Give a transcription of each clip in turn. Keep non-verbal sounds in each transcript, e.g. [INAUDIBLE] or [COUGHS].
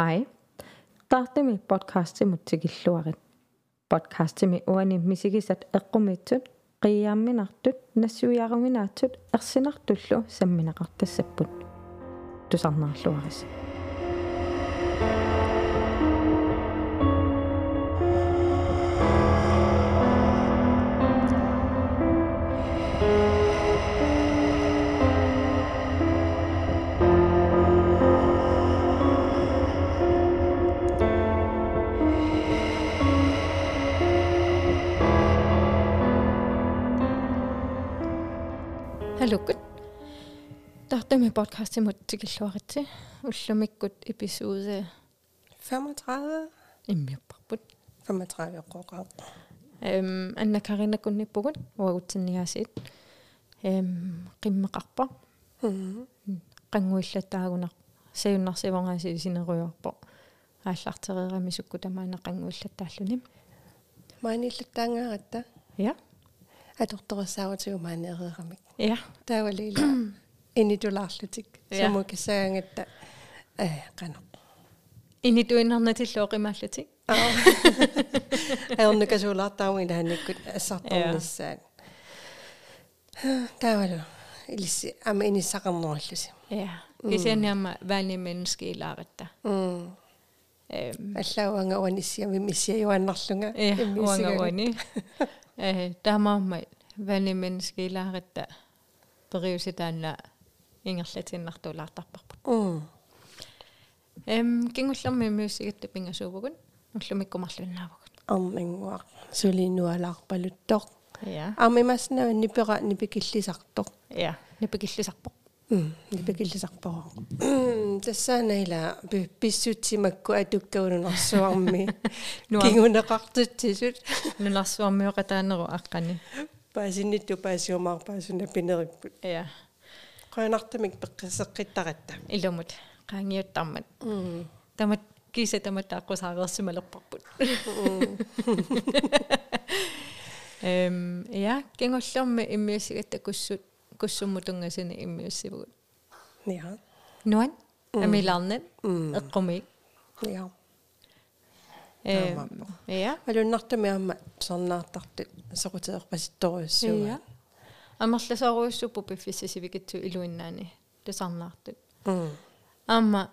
Hej. Tartimi podcastimut tikilluarit. Podcastimi uani misikisat eqqumitсут qiyaamminartut nassuiaruminaatsut ersinartullu samminaqartassapпут. Tusarnaarluaris. Halukut. Tartami podcastimut tikilluaritsi. Ullumikut episode 35 immiupparput. 35 qoqa. Эм анна карина кунниппугут уагутсиннигаасиит эм qimmeqarpa Мм. qanguillатаагунақ саюннарсивонгаasi синеруйорпо ааллартерерами сукку тамаана qanguillataalluni Мааниллаттаангааратта я аторторсааватигу маанереерамик. я Таавалила инитулаарлутик Ja. самукисаагатта э qano. инитуиннарнатиллоо qimааллати аернакасуулаартаамин [LAUGHS] хаанниккут ассартарниссаат. таавалу илисси ама иниссақарнеруллуси. я кисианиама ваани menneskeilaaritта м эм аллауанга уаниссиами миссиаюаннарлунга я уангауани [LAUGHS] э таамаамма ваани menneskeilaaritта Периуситаанна ингерлатиннартуулаартарпарпут м. Эм кингуллэрми миуссигатта пингасуувгун уллумиккумарлуннаавгут арнингуақ сулинуалаарпалуттоқ я армимаснаа нипера нипикиллисартоқ я нипикиллисарпо. М нипикиллисарпоо тассаанаила писсутсимакку атуккаунунарсуарми [LAUGHS] кингунеқартутсисут. Нунарсуармиоқатаанеру аққани паасиннитту паасиумаарпаасуна пинериппут я qoyanartamik peqqisseqqittaratта илумут qaangiuttarmat тамат киса тамат тааққусаареерсималерпарпут эм я кингуллерми иммиуссигатта куссут куссуммутунгасини иммиуссивгут ja нуан амилаарнат м эққумик ja эм я алуннартамиамма сорнаартартут соқутеерпаситторуйуссуга я амерласоруйуссуппу пиффиссисивикитсу илуиннаани тусарнаартут м аама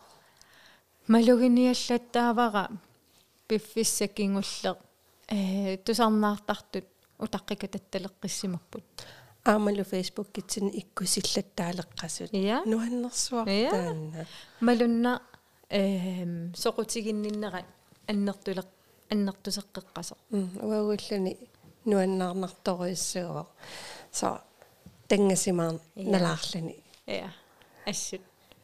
малугиниаллаттаавара пиффиссакингуллеq э тусарнаартартут утаққика татталеққиссимарпут аамалу фейсбук китсин иккусиллаттаалеққасут я нуаннерсуартаанна малунна эм соқутигинниннера аннертулеқ аннертусеққеққасо м уагуллани нуаннаарнарторуйуссуга со тангасимаар Ja. налаарлани я ассут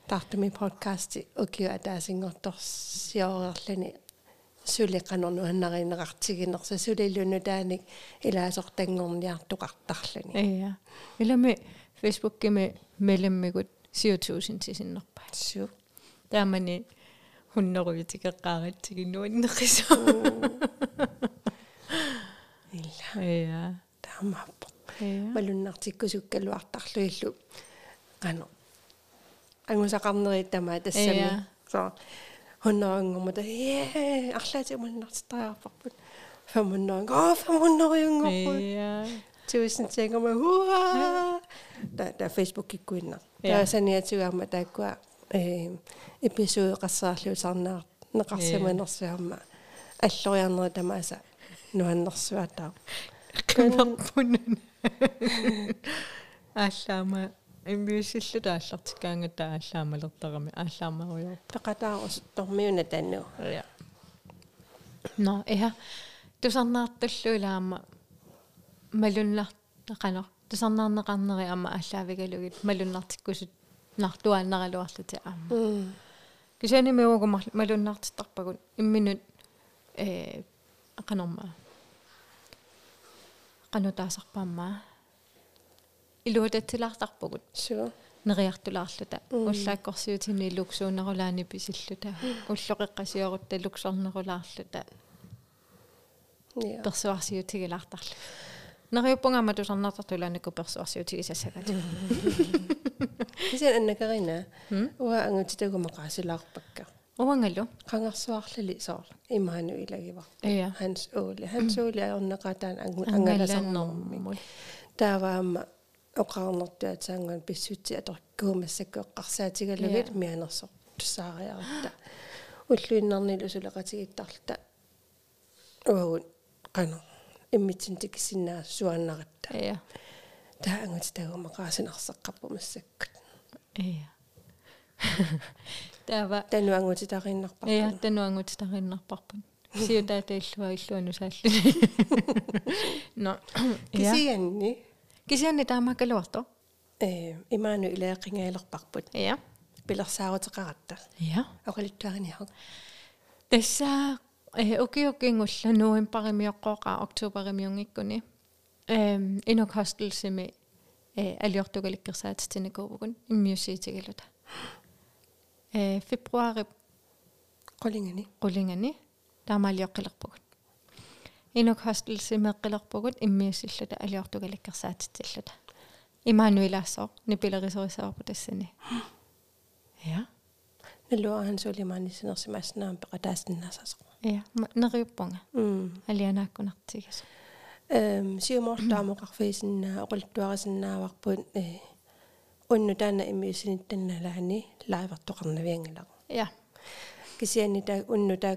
таартами подкасти окиа таасингорторсиорерлани сулеқанерну аннаринеқартигинерса сулилуну тааник илаасортангорниартуқартарлани я илами фейсбуккими мелэммигут 10000 сисиннерпа су таамани хуннеруйутикеққааратсигиннуиннеқисо илла я таамааппо я малуннартиккусуккалуартарлуиллу қано ангусақарнери тамаа тассами Ja. со хонноангумата е арлаатимуннартариарпарпут 500 оо 500 юнгорпут я tusind tænker mig, hurra! Der, der er Facebook ikke gået nok. Der Ja. er sådan, jeg tror, at der går øh, episode rasarliv sådan, når når Ja. rasser også om alle jeg andre, der er så nu er han svært der. канарпунан ааллаама иммиусиллу тааллартикаангата ааллаамалертарами ааллаамаруйоо Der er der også dormivende den nu. ja no eha тусарнаарталлуилаама малуннар qanor тусарнаарнеқарнери аама ааллаавигалугит малуннартиккусут нартуааннералуарлути аама Mm. кисани меугумар малуннаартиттарпагут имминут э qanорма qanutaasarpaammaa илуататсилаартарпагут Så. нериартулаарлута уллааккорсиутини луксуунерулаани писиллута уллоқеққасиорутта луксорнерулаарлута Ja. персуарсиутигилаартарлу нериуппунгама тусарнартартулааникку персуарсиутигисассагат Det er en karina. Hmm? Ua angu titagu maqaasilaarpakka. Uangalu. qangarsuarlali soor imaanu ilagivaq Iya. hans uuli hans uuli ajorneqataan angalasarnermi Angalannermul. тааваама оқарнэртуатаанган писсутси аторккуумассаккоққарсаатигалугит Иә. мианерсо туссаариарта уллуиннарнилу сулеқатигиттарлта уагут қана иммитсинтик синнаа суаннаратта Iya. таангут таагумақаасинарсеққарпу массаккут Iya. Тава тануангутитариннарпарпу Iya, tanuangut tarinnerparpun. Siutaa illua illuanu saalluni. No. Ja. кисианни Kisianni taamakaluarto. э имаану илаақингаалерпарпут Ja. пилерсаарутеқаратта Ja. оқалуттуариниарак Tässä eh ukiukingulla novemberimiuqqooqa oktoberimiungikkuni. Ehm inuk hostelsimi eh aliortugalikkersaatitsinikuuvukun immiusiitigaluta. Eh februari қолингани qulingani taamaaliоqqilerpugut. Inuk hostelsimieqqilerpugut immiusilluta aliortugalikkersaatitsilluta. Imaanuilaassoo nipilerisorisaapu tassani. Ja. налуахан сулимаанисинерсимааснаам пеқатаассиннаасасо Ja, neriuppunga. эм сиумортаамоқарфисиннаа [COUGHS] оқултуарисиннааварпут э унну таана иммиусиниттанналаани лаивартоқарнавиангала Ja. кисиани таа унну таа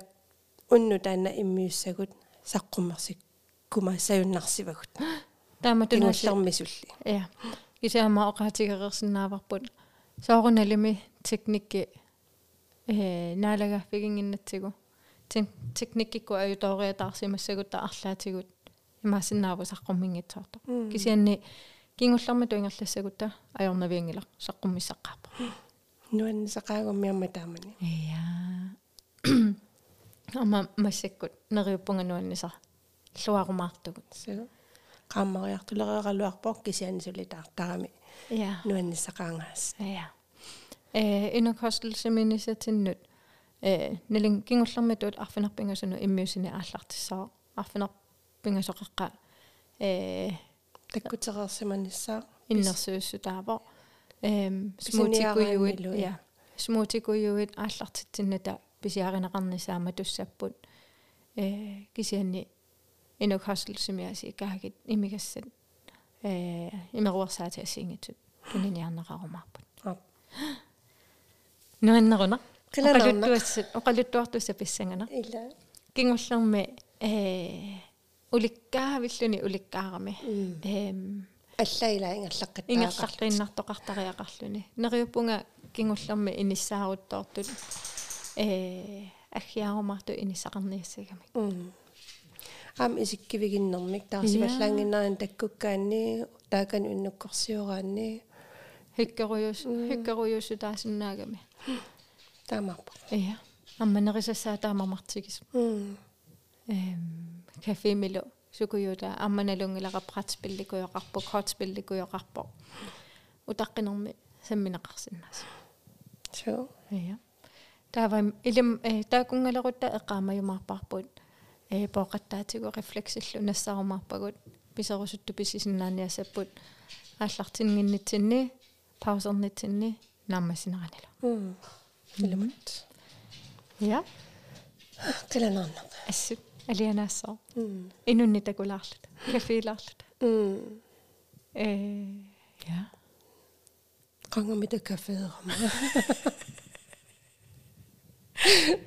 унну таана иммиуссагут саққуммерсик кумаассаюннарсивагут Taamatунaalli. ингуллэрмисулли Ja. Isama oqaatigerersinnaavarput. Soorunalimi teknikki э наалагааффигингиннатсигу. Тин teknikkikku ajutooриатаарсимассагутта арлаатигут имаасиннааву саққуммингитсоорто. Кисианни кингуллэрму туингерлассагутта ajornaviangila саққуммиссаққарпа. нуаннисақаагуммиарма таамани Ja. [COUGHS] Ама массаккут нериуппунга нуанниса луарумаартугут. саа qaammaриартулереералуарпор кисиани сулитаартарами Ja. нуаннисақаангаас Ja. Э инукостелсиминисатиннут э нилин кингуллэрмитут арфинарпингасуну иммиусини ааллартиссаа арфинарпингасоқеққа э таккутерерсиманиссаа иннерсууссутаавоо эм Писиниарааннилу, смутикуйуит я смутикуйуит ааллартитсинната писиаринеқарнисаама туссаппут э кисианни инукостелсимиаси каагит имигассат э имеруарсаатиассингитсут туниниарнеқарумаарпут аа нуаннеруна Qilalaarna. оқалуттуассат оқалуттуартусса писсангана ила кингуллерми э уликкаавиллуни уликкаарами м эм аллаила ингерлаққаттаа ингерлартииннартоқартариақарлуни нериуппунга кингуллерми иниссааруттоортут э аггиарумарту инисақарниассагами м ам исиккивигиннэрмик таарсиваллаангиннарин таккуккаанни таакан уннуккорсиораанни хиккеруйус хиккеруйусу таасиннаагами таамарпа ия амманерисассаа таамамартигис м эм кафемило сукуюта амманалунгилақапратспилликуйоқарпу хотспилликуйоқарпо утаққинерми самминеқарсиннаас so ия таава илим э таакунгалерутта эққаамаюмаарпарпут э поқаттаатигу рефлексиллу нассарумаарпагут. Писерусутту писисиннааниасаппут ааллартингиннитсинни паусернитсинни нааммасинеранила м илэмт я qilanaarna ассут алианаассоо м инунни такулаарлут кафеилаарлут м э я qangamiта кафеерама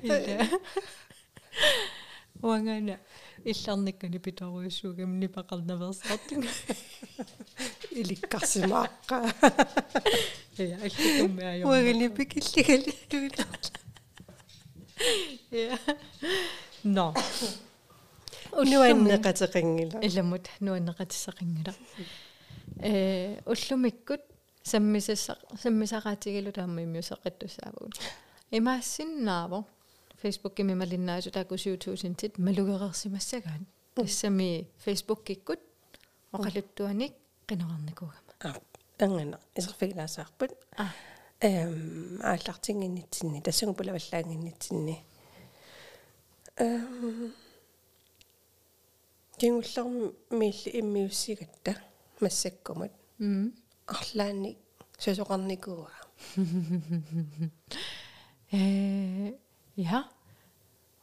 Illa. Уангана илларниккани питаруйуссуугам нипақарнаверсартуг. иликкарсимааққа Я аллукумми аёр. уагани пикиллигали Я. Но. нуаннеқатеқингила иламут нуаннеқатиссақингила. э уллумиккут саммисасса саммисараатигилу таама имиусеқаттусаавагут. имаассиннааво фейсбук мималиннаасу таакусиутуусинтит малугерерсимассагаан тассами фейсбук киккут оқалуттуаник қинерарникугама а ангана исерфигилаасаарпут эм ааллартингиннитсинни тассагу пулаваллаангиннитсинни эм кингуллерми миилли иммиуссигатта массаккумут м арлаанни сусоқарникуа э ja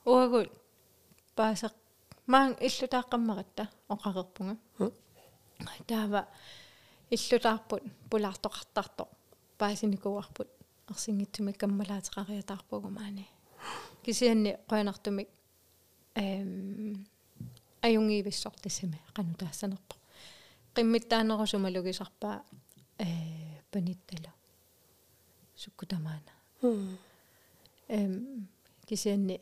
уагут паасеқ маан иллутааққаммаратта оқарерпунга таава иллутаарпут пулаартоқартарто паасиникуарпут арсингитсумик каммалаатеқариатаарпугу маани. Кисианни қуянартумик эм аюнгиивиссортассами қанутаассанерпо qimmittaanерусумалугисарпаа э паниттала суккутамаана. Эм кисианни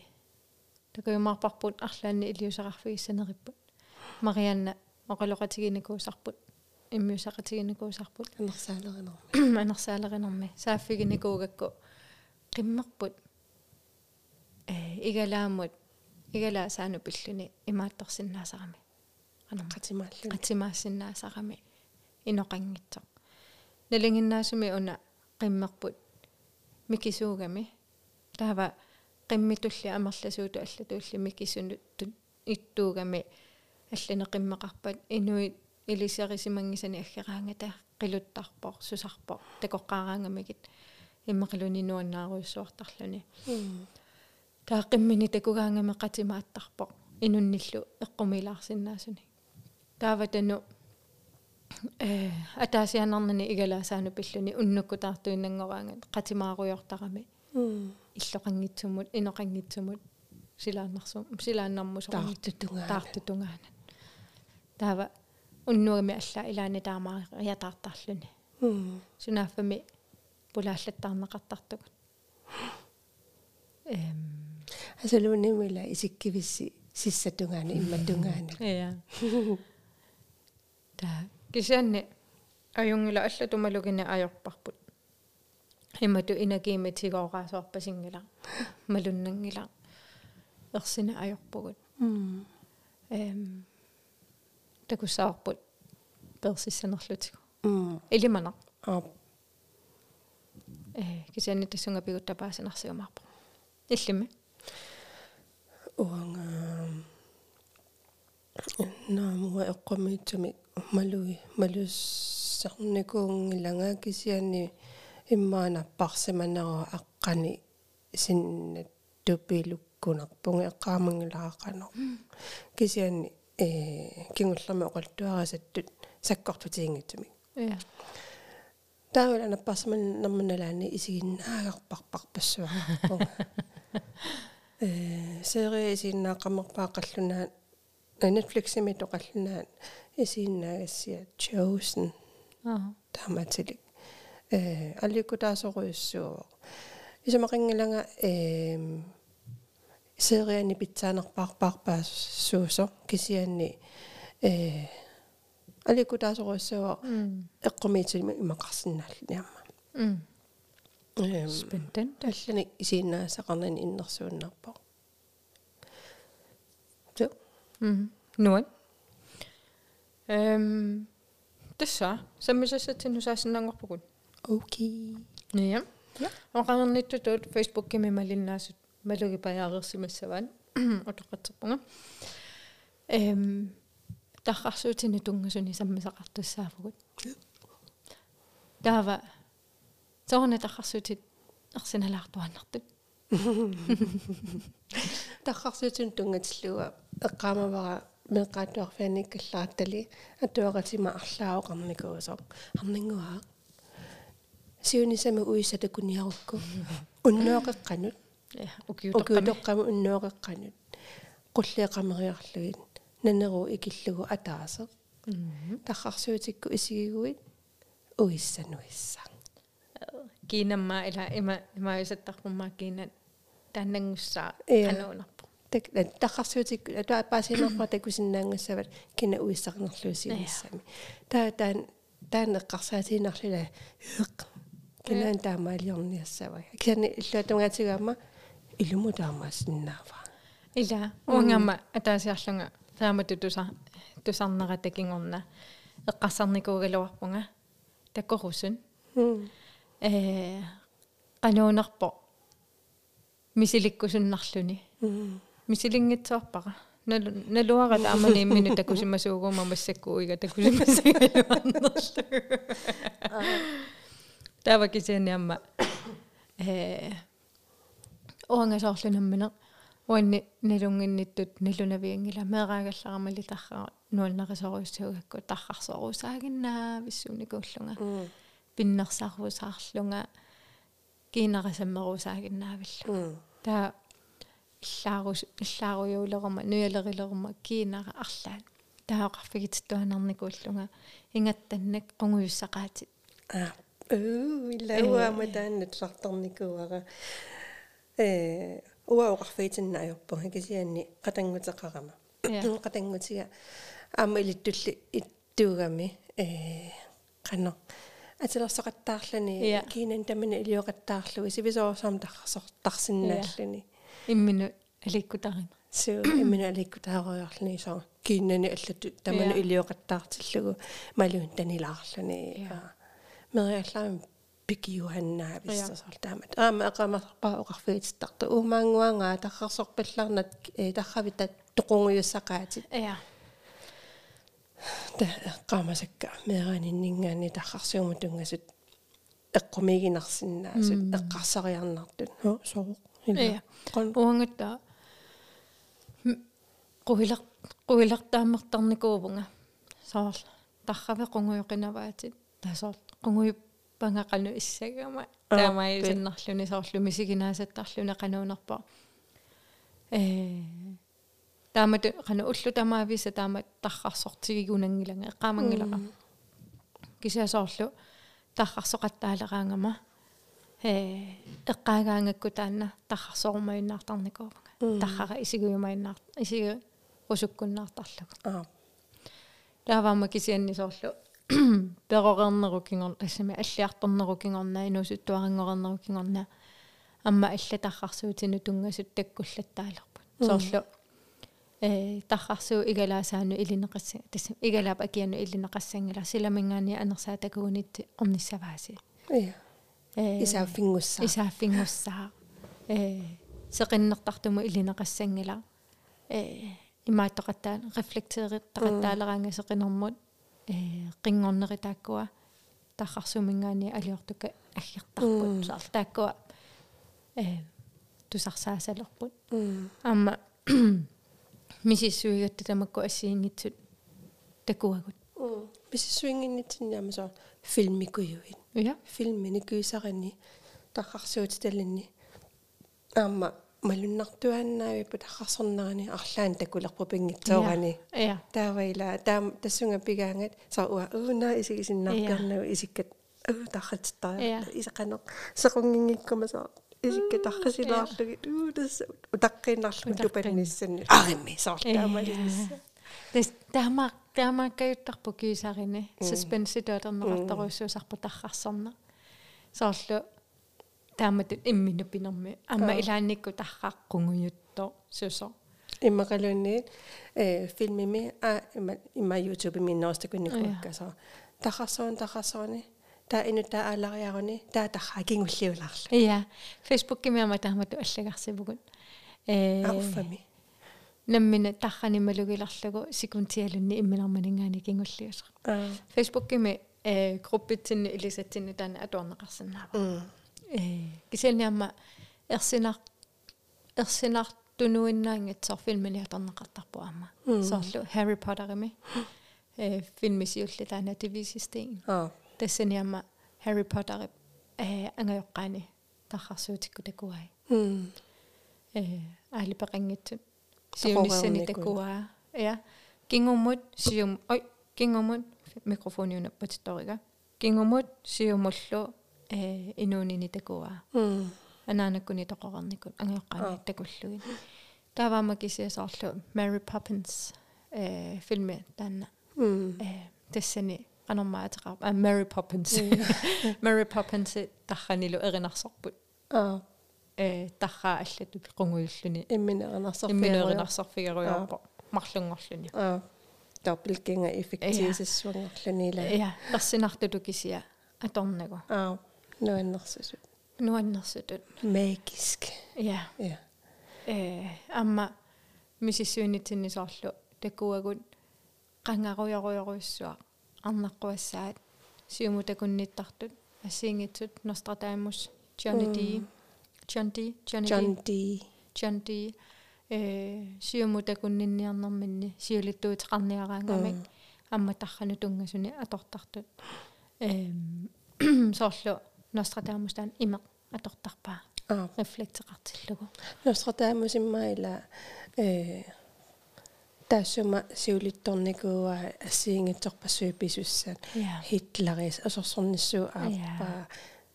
такаюмаарпарпут арлаанни илиусақарфигиссанериппут марианна оқалоқатигиникуусарпут иммиусақатигиникуусарпут анерсаалеринерми. Анерсаалеринерми. Сааффигиникуугакку қиммерпут э игалаамут игалаа саану пиллуни имаатторсиннаасарами анер қатимааллуни қатимаассиннаасарами иноқангитсоқ налингиннаасуми уна қиммерпут микисуугами. Таава qimmitulli amerlasuutu allatuulli mikissunuttut ittуугами аллана qimmeqarpat inuit илисерисимангисани аггераангата qiluttarpoq susarpoq такоққаараангамигит иммақалуни нуаннааруйссуартарлуни тааққиммини такугаангаме қатимааттарпоқ инунниллу эққумилаарсинаасуни тааватану э атаасианарнани игалаасаану пиллуни уннуккутаартуиннангораангат қатимааруйортарами иллоқангитсумут иноқангитсумут силааннарсум силааннармусоқангитсутунгаа таартутунгаана таава уннугами алла илаани таамаа ятаартарлуни сунааффами пулааллаттаарнеқартартугут эм асалунимила исиккивисси сиссатунгаани имматунгаани я та кисианни аюнгила алла тумалугина аёрпарпут имату инакииматигоораасоорпасингила малуннангила ерсина аёрпугут эм такуссаарпут персиссанерлутигу илимана аа э кисианни тассунга пигуттапаасинарсигумаарпа иллими уанга наамуа эққумиитсуми малуи малуссарникуунгилага кисианни иммаанаппарсиманераа аққани синнат тупилуккунарпунги эққаамангилаақано кисианни э кингуллерми оқалтуарасаттут саккортутиингитсуми я таавала наппарсиман нерманалаани исигиннаагарпарпар пассуарпунга [LAUGHS] э серие исигиннааққамерпааққаллунаа Netflix-ими тоқаллунаат исигиннаагассиа Chosen. Аа тааматилик э алликутаасоруйуссуу исумақингилага э сериани питсаанерпаарпаарпаа суусо кисианни э алликутаасоруйуссуу эққумиитсими имақарсинааллни амма м эм спентен аллани исииннаасақарнани иннерсууннарпо så м нуан эм тасса саммисассатсинусаассиннаангорпугут окей Ja. Ja. Oqarnernittutut Facebook-kimi malinnaasut malugi pajaareersimassavaan otoqatserpunga. Эм таррарсуутини тунгасуни саммисақартуссаафгут. таава соорна таррарсуутит арсиналаартуаннартут. [LAUGHS] тахарсуутун тунгатиллуга эққаамавара меққаатуарфианиккаллааттали атуақатима арлаоқарникуусо арнингуаа сиунисама уисата куниарукку уннуоқеққанут [LAUGHS] Ja, ukiutoqqami. окуутоққама уннуоқеққанут қуллиақамериарлугит нанеру икиллугу атаасе тахарсуутикку исигигуит уиссануисса Kiinammaa ila ima imaisattarpummaa kiina тааннангуссаа Иа. ануунарпу. так тахарсуутикку атуа паасинерпа такусиннаангассават кина уиссарнерлуусиниссами таа таан таанеққарсаатинарлула иеқ кинаан таамаалиорниассава кисани иллуатунгаатигаама илуму таамаассиннаава Ила уангамма атаасиарлунга таамату туса тусарнера такингорна эққарсарникуугалуарпунга таккорусун Э кануунерпо мисиликкусуннарлуни. Мисилингитсоорпара налу налуара таамани иммину такусимасуугуума массаккуига такусимасагалуарнерлу [LAUGHS] таава кисианиамма э уангасоорлунаммине уанни налунгинниттут налунавиангила. Меэраагалларамали тарраа нуалнарисоруйссуугакку таррарсоруусаагиннаа виссууникууллунга пиннерсаарусаарлунга кинарасаммерусаагиннаавилла таа иллаарус иллааруйуулерма нуялерилерма кинара арлаан таақарфигитсуанарникууллунга ингаттаннак қунгуйуссақаати. А уу илауаама тааннат сарторникуара э уаоқарфигитиннаajorpu кисианни қатангутеқарама қатангутига аама илиттулли иттуугами э қано атилерсоқаттаарлани кинан тамана илиоқаттаарлуи сивисоорсаам тарсор тарсиннааллани иммину аликкутарина суу иммину аликкутааруйарлани соо киннани аллату тамана илиоқаттаартиллугу малуун танилаарлани мериаллаами пикиуаннаа виссасоор таамат аама эқамарпаа оқарфигититтарта уумаангуангаа таррарсорпалларнат э тарравита тоқунгуйуссақаатит я та эққамасакка мераниннингаани таррарсиума тунгасут эққумигинарсинаасут эққарсариарнартут хо соо я уангатта quviller quvillertaammertarnikuuvunga soor tarrave qunguyoqinavaatит tasoor qunguy pangaqanu issagama taamaiusinnarluni soorlumi siginaasattarluni qanuunerpa э таамат қана уллу тамаависа таамат таррарсортигигунангилага эққаамангилара кисиасоорлу таррарсоқаттаалераангама э эққаагаангакку таанна таррарсорумаюннаартарникуувага таррара исигуйумайннаар исигу усуккуннаартарлугу аа тааваама кисианнисоорлу перорернерукингор ассами аллиарторнерукингорнаа инусуттуарангорернерукингорнаа амма аллатаррарсуутину тунгасут таккуллаттаалерпут соорлу تخصو إجلا سانو إلي نقص تسم إجلا بقي إنه إلي نقص إنجلا سيلا من غني أنا ساتا كونت أمني سباسي إيه إسافين غصة إسافين غصة سقن نقطعتم إلي نقص إنجلا إما تقطع رفلكتير تقتال رانغ سقن أمون قنغن رتاكوا تخصو من غني أليورتك أخير تقبل سالتاكوا تسخساسلربون أما мисиссуигатта тамакку ассиингитсут такуагут мисиссуингиннитсиннаама соо филмикуюин я филмини куисарани таррарсуутиталинни аама малуннартуаннаави путахарсернерани арлаан такулерпу пингитсоорани я тааваила таам тассунга пигаангат саа уа уна исигисиннаркернау исиккат уу тархаттаа исақанеқ сеқунгингиккума саа исикка тархасилаарлугит уу тасса утаққиннарлу тупанниссани аримми саортаамалисса тэс таама таамааккаюттарпу кисарини суспенситуатернеқартаруйссуусарпу таррарсерна соорлу таамат иммину пинерми амма илаанникку таррааққунгуйутто сусо иммақалуунниит э филмими а има има youtube минноостакунникуаккасо таррарсуун таррарсууни таа ину таа аалариаруни таа тарраагингуллиулаарла ия фейсбук кимиама таамату аллагарсивгут э ауффами наммина таррани малугиларлугу секунтиалунни имминерманингаани кингуллиусер фейсбук кими э группитсинни илисатсинни таана атуарнеқарсинаава кисианиамма ерсинар ерсинартунуиннаангатсор филмини аторнеқартарпу аама соорлу Harry Potter-ими э филмисиулли таана TV-систем аа тассаниамма Harry Potter э ангайоққаани таррарсуутикку такуай м э аали пеқангитсут сиунissani такуаа я кингуммут сиум ой кингуммут микрофониуна патитторига кингуммут сиумуллу э инуунини такуаа анаанаккуни тоқорерникут ангиоққаани такуллугин тааваама кисиасоорлу Mary Poppins э филми таанна э тассани анормаатеқар а Mary Poppins. [LAUGHS] Mary Poppins тарханилу эринарсорпут аа э тархаа аллатут қунгуйуллуни имминернарсарфигаруйо имминеринарсарфигаруйорпо марлунгорлуни аа доppelgänger effektivissuangерлунила я персинартулу кисия аторнагу аа нуаннерсусут нуаннерсутут magisk я ja. Э амма мисиссуинитсиннисоорлу такуагут qangaruyoruyoruissua сиуму такунниттартут ассиингитсут D John D John D э сиумутакуннинниарнэрминни сиулиттуутеқарниараангамик амматаррану тунгасуни атортартут эм [CLEARS THROAT] соорлу нострадамустаан имеқ атортарпаа аа рефлектеқартиллугу нострадамус иммаила э тассума сиулитторникууа ассиингитсорпассуи писуссаат хитлерис асорсорниссуу ааппаа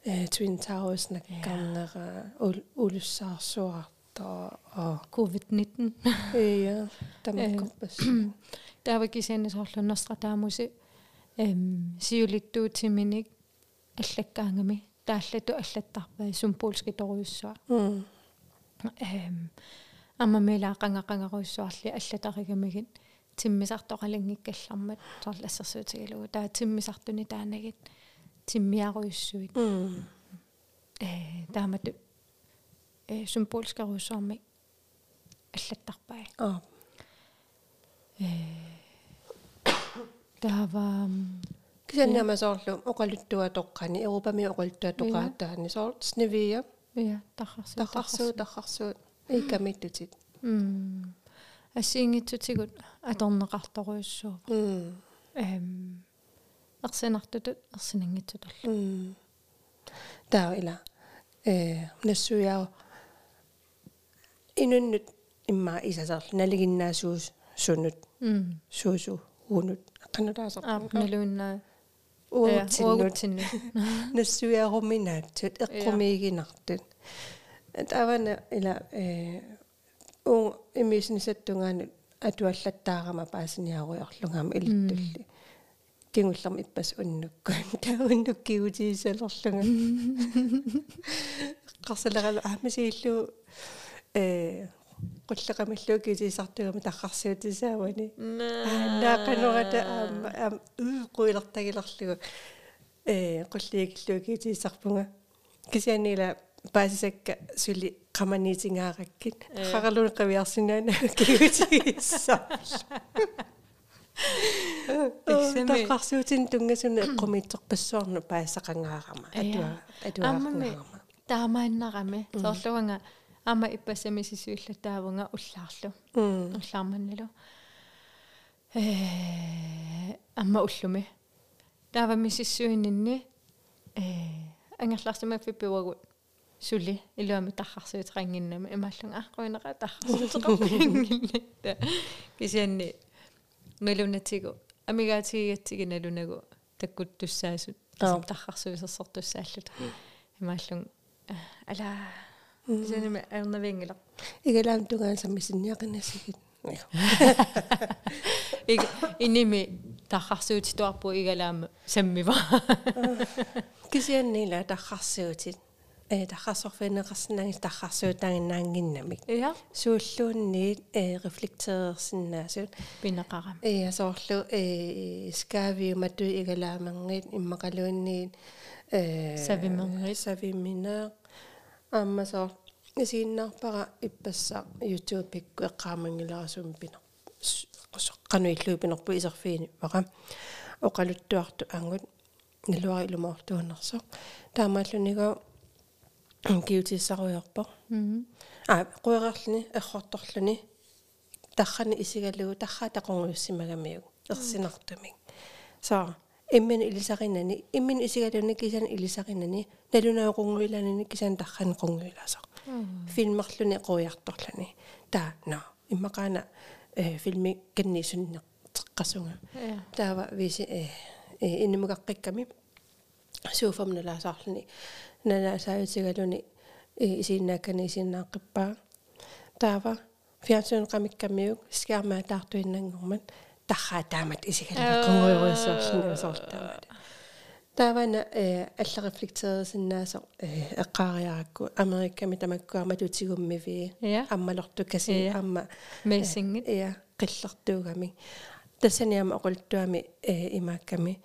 э twin towers наккарнера улуссаарсуарта а covid-19 ja тамаккорпас [CLEARS THROAT] таавакисиани соорлу нострадамуси. Эм сиулиттуутиминик аллаккаангами тааллату аллаттарпаа сумпуулски торуйуссуа эм амма мелаақангақангаруйссуарли аллатаригамигит тиммисартоқалингиккаллармат соорлассерсуутигалугу таа тиммисартуни таанагит тиммиаруйуссуит э таамату э сумпуулскаруйссуарми аллаттарпаа аа э таава кисаннама соорлу оқалуттуа тоққани европами оқалуттуа тоқаатаани соор сневия я тахарсуу тахарсуу тахарсуу икамиттутит м ассиингитсутигут аторнеқарторуйуссуу м эм арсенартутут арсинангитсуталла м таавила э нассуяо инуннут имма исасарл налигиннаасуус сунут м суусу уунут аққанутаасар аа налуиннаа уутсиннут нассуяаруминаатсут [LAUGHS] эққумиигинартут тавана ила э уу имиснисаттунгаанут атуаллаттаарама паасиниаруйорлугаама илиттулли тингуллерми иппас уннуккуан [LAUGHS] тауннуккиутиисалерлунга [LAUGHS] қарсалералу аамасииллу э qulleqamalluu kisiisartugami tarrarsiutisaauni наақанерата аама аама ууқуилертагилерлугу э qulliigilluu kisiisarpunga кисианила паасисакка сули qamaniitingaarakkin qaraluni qaviarsiнаана кигутигисса [LAUGHS] [LAUGHS] таққарсуутин тунгасуна эққумиитсерпассуарну паассақангаарама атуа атуаарнаарама таамааннарами соорлуганга ама иппасами сисуиллатаавнга уллаарлу. Уллаарманналу э амма уллуми таавами сиссуиннинни э ангерлаарсама фиппуагут сули илуами таррарсуутеқангиннами имааллун аққуинера таррарсуутеқангиннатта кисианни налунатигу амигаатигиатсиги налунагу таккуттуссаасут таррарсуисерсортуссааллут имааллун ала кисианими аернавингила игалаам тугаан саммисинниақинасигит иг иними таррарсуутитуарпу игалаама саммива кисианнила таррарсуутит э таррарсорфинеқарсинаги таррарсуутаагиннаангиннамик я сууллуунниит э рефлектерерсиннаасут пинеқарам э соорлу э скавиумату игалаамангит иммақалуунниит э савимангит. савимина аммасоор исииннаарпара иппассаа youtube пикку эққаамангиларасуум пина қану иллуупинерпу исерфиини ваqa оқалуттуарту ангут налуари илумаортуунерсо таамааллунига [COUGHS] киутиссаруйорпо а қуерарлни эрхорторлуни таррани исигалугу тарраа тақонгуйуссимагамиуг ерсинартумик саа иммин илисаринани иммин исигалуни кисан илисаринани налунаақунгуиланини кисан таррани қунгуилаасақ филмерлуни қуярторлуни таа но иммақаана э филми каннисунне теққасунга таава виси э. Иннумугаққикками сууфамналаасаарлуни налаасаавитигалуни исииннааккани исииннааққиппаа таава фиансуун qamikkammiuk скиармаа таартуиннангормат тарраа таамат исигалаа конгуйруйссоорлуни соорлтаамат таавана э аллерефлектерисиннаасо э эққаариаракку америкками тамаккуарма тутигуммиви аммалорту каси амма месингит я қиллертуугами тассаниама оқултуами э имаакками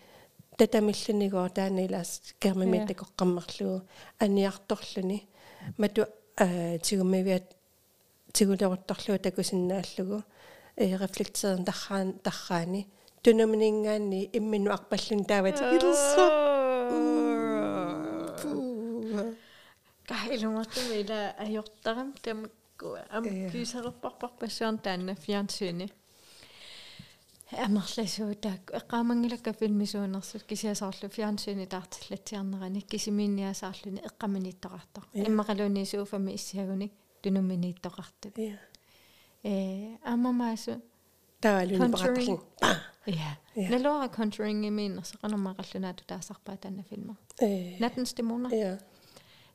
татамиллунигоо таанилаас кермимит такоққаммерлугу аниарторлуни мату э тигуммивиат тигулерутторлугу такусиннааллугу э рефлектерен тарраан тарраани тунамнингаанни иммину арпаллун таават. Илэрсо kahilungertumi ila ajortaram tamakku am kysarerparpar passuarn taanna fjernsyn амерласуутаак эққаамангилакка филмисуунерсут кисиасаарлу фиансуни таартиллатсиарнерани кисимиинниасаарлуни эққаминиттоқартар иммақалуунисууфами иссиагуни тунумминииттоқартут э аммамаасу таалуни паратерлин ja налуара conjuring имииннерс эқанермақаллунаату таасарпаа таана филма э. Nattens dæmoner ja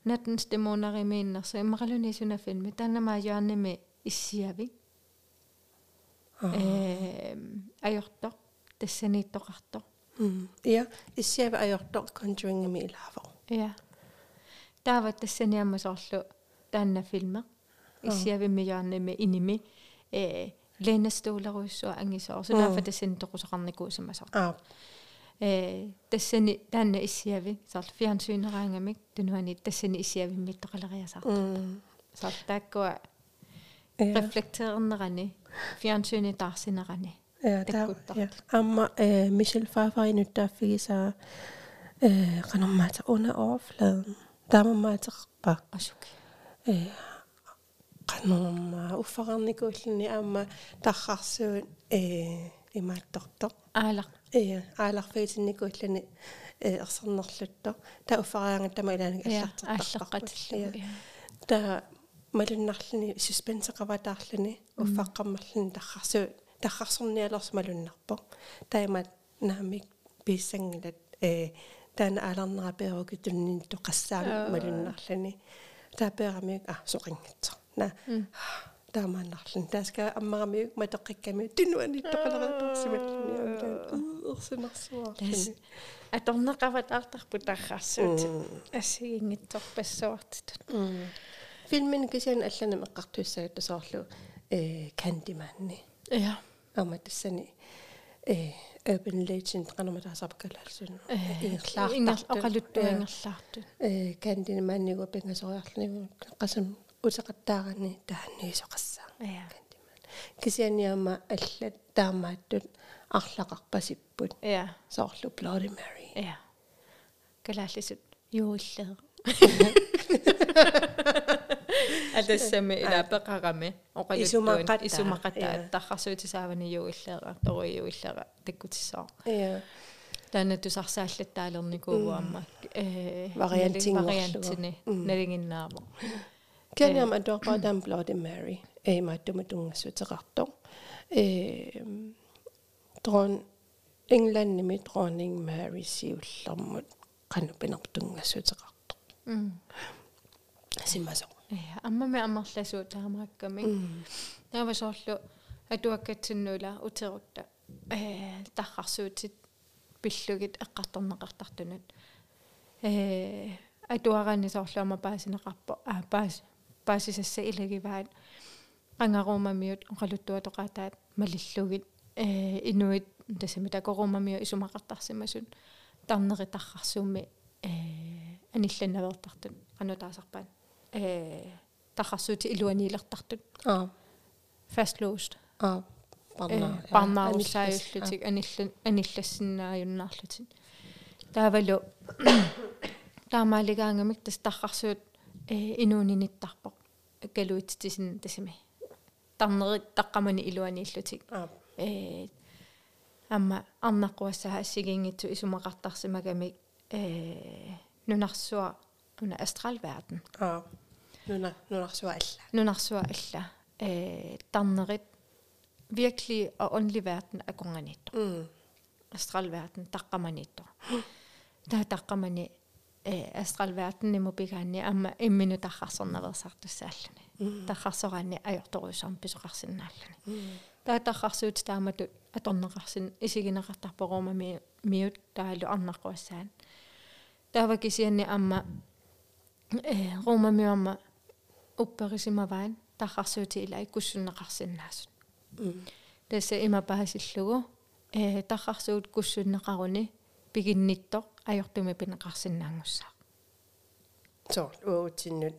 nattens dæmoner имииннерс иммақалуунисуна филми таанамаа яанними иссиави э ajortor тассанииттоқартор ja иссиава ajortor conjuring ими илаавоо ja. Таава тассаниамма соорлу таанна филме иссиавимми яанними иними э ленастуулеруйссуа ангисоор сулаафа тассани тоқусақарникуусамасар аа э тассани таанна иссиави соорлу фиансуинераангамик тунуани тассани иссиавиммиттоқалериасаар соор тааккуа рефлектернерани фиансуни таарсинерани ja tää ja amma äh, Michelle Pfeiffer i nyt der fik så øh kan man tage under overfladen der må man tage bare asuk øh kan man uforannikуулni amma tarrarsuun øh имааттортоо аалақ ия ааларфиитинникууллани э ерсернерлутто та уфарианга тама илаанак аллартартарлу та малуннарлани суспенсеқаватаарлани уффаққаммарлани таррарсуу таррарсорниалерс малуннарпо таимат наамик писсангилат э таана ааларнерапееруки туннин тоқассаами малуннарлани тааперамиук а соқингитсо на таамааннарлан тааска аммарамиук матеққикками тунуани тоқалератарсималлани ерсинерсуар аторнеқават аартарпу таррарсуут ассигингитсорпассуартитут filmin kisian allanam eqqartuissagata soorlu э Candyman-ни ja ама тассани э urban legend ингерлаар ингер оқалуттуингерлаарту э Candyman-нигу пингасориарлнигу qasam утеқаттаарани таанниисоқассаа Candyman кисианиама аллат таамааттут арлақарпасиппут ja соорлу Bloody Mary. Ja калааллисут [LAUGHS] юуллеэ алассами илаапеқарами оқалуттуин исумақата таррасуутисаавани юиллеэра торуйуиллера таккутиссаа я таана тусарсааллаттаалерникууамма э вариантингорлуга налингиннаама кэням адорпа дам Bloody Mary э маттума тунгасутеқарто э дрон Englandними dronning Mary сиуллэрмут qanupinartungassutеқарто симмасо ja Аммами аммарласуу таамаакками таава соорлу атуаккатсиннуула утерутта э таррарсуутит пиллугит эққарторнеқартартунат э атуараани соорлуама паасинеқарпо аа паас паасисасса илагиваат qangaruumamiut oqaluttuatoqaataat malillugit. Э инуит тасами такорумамиу исумақартарсимасут тарнериттаррарсуумми э анилланнавертартут qanutaasarpaat э таррарсуути илуаниилертартут [COUGHS] аа fast closed аа парнаа парнаарусааюллутик анилла аниллассиннааюннаарлутик таавалу таамаалигаангамик тас таррарсуут э инуунинниттарпо калуитсисин тасими тарнерит таққамани илуанииллутик аа э амма арнаққуассаа ассигингитсу исумақартарсимагамик э нунарсуа under astralverden. Ja. Nunarsuaella. Nunarsuaella. Øh, eh, dannerit virkelig og åndelig verden er gonganito. Mm. Astralverden, dakamanito. Der dakamani eh, astralverden må begynne, amma emminu dakasserne var sagt til sælgene. Dakasserne er gjort over sammen, besøkersen alle. Der dakasse ud stemmer du, at ånderkarsen i sig en retter på rummet med ud, der er du ånderkarsen. Der var gisierne amma, упперисимаваан таррарсуути ила иккуссуннеқарсиннаасут. тасса имапаасиллугу э таррарсуут куссуннеқаруни пигиннитто ajortumi пинеқарсинаангуссаа so уутиннут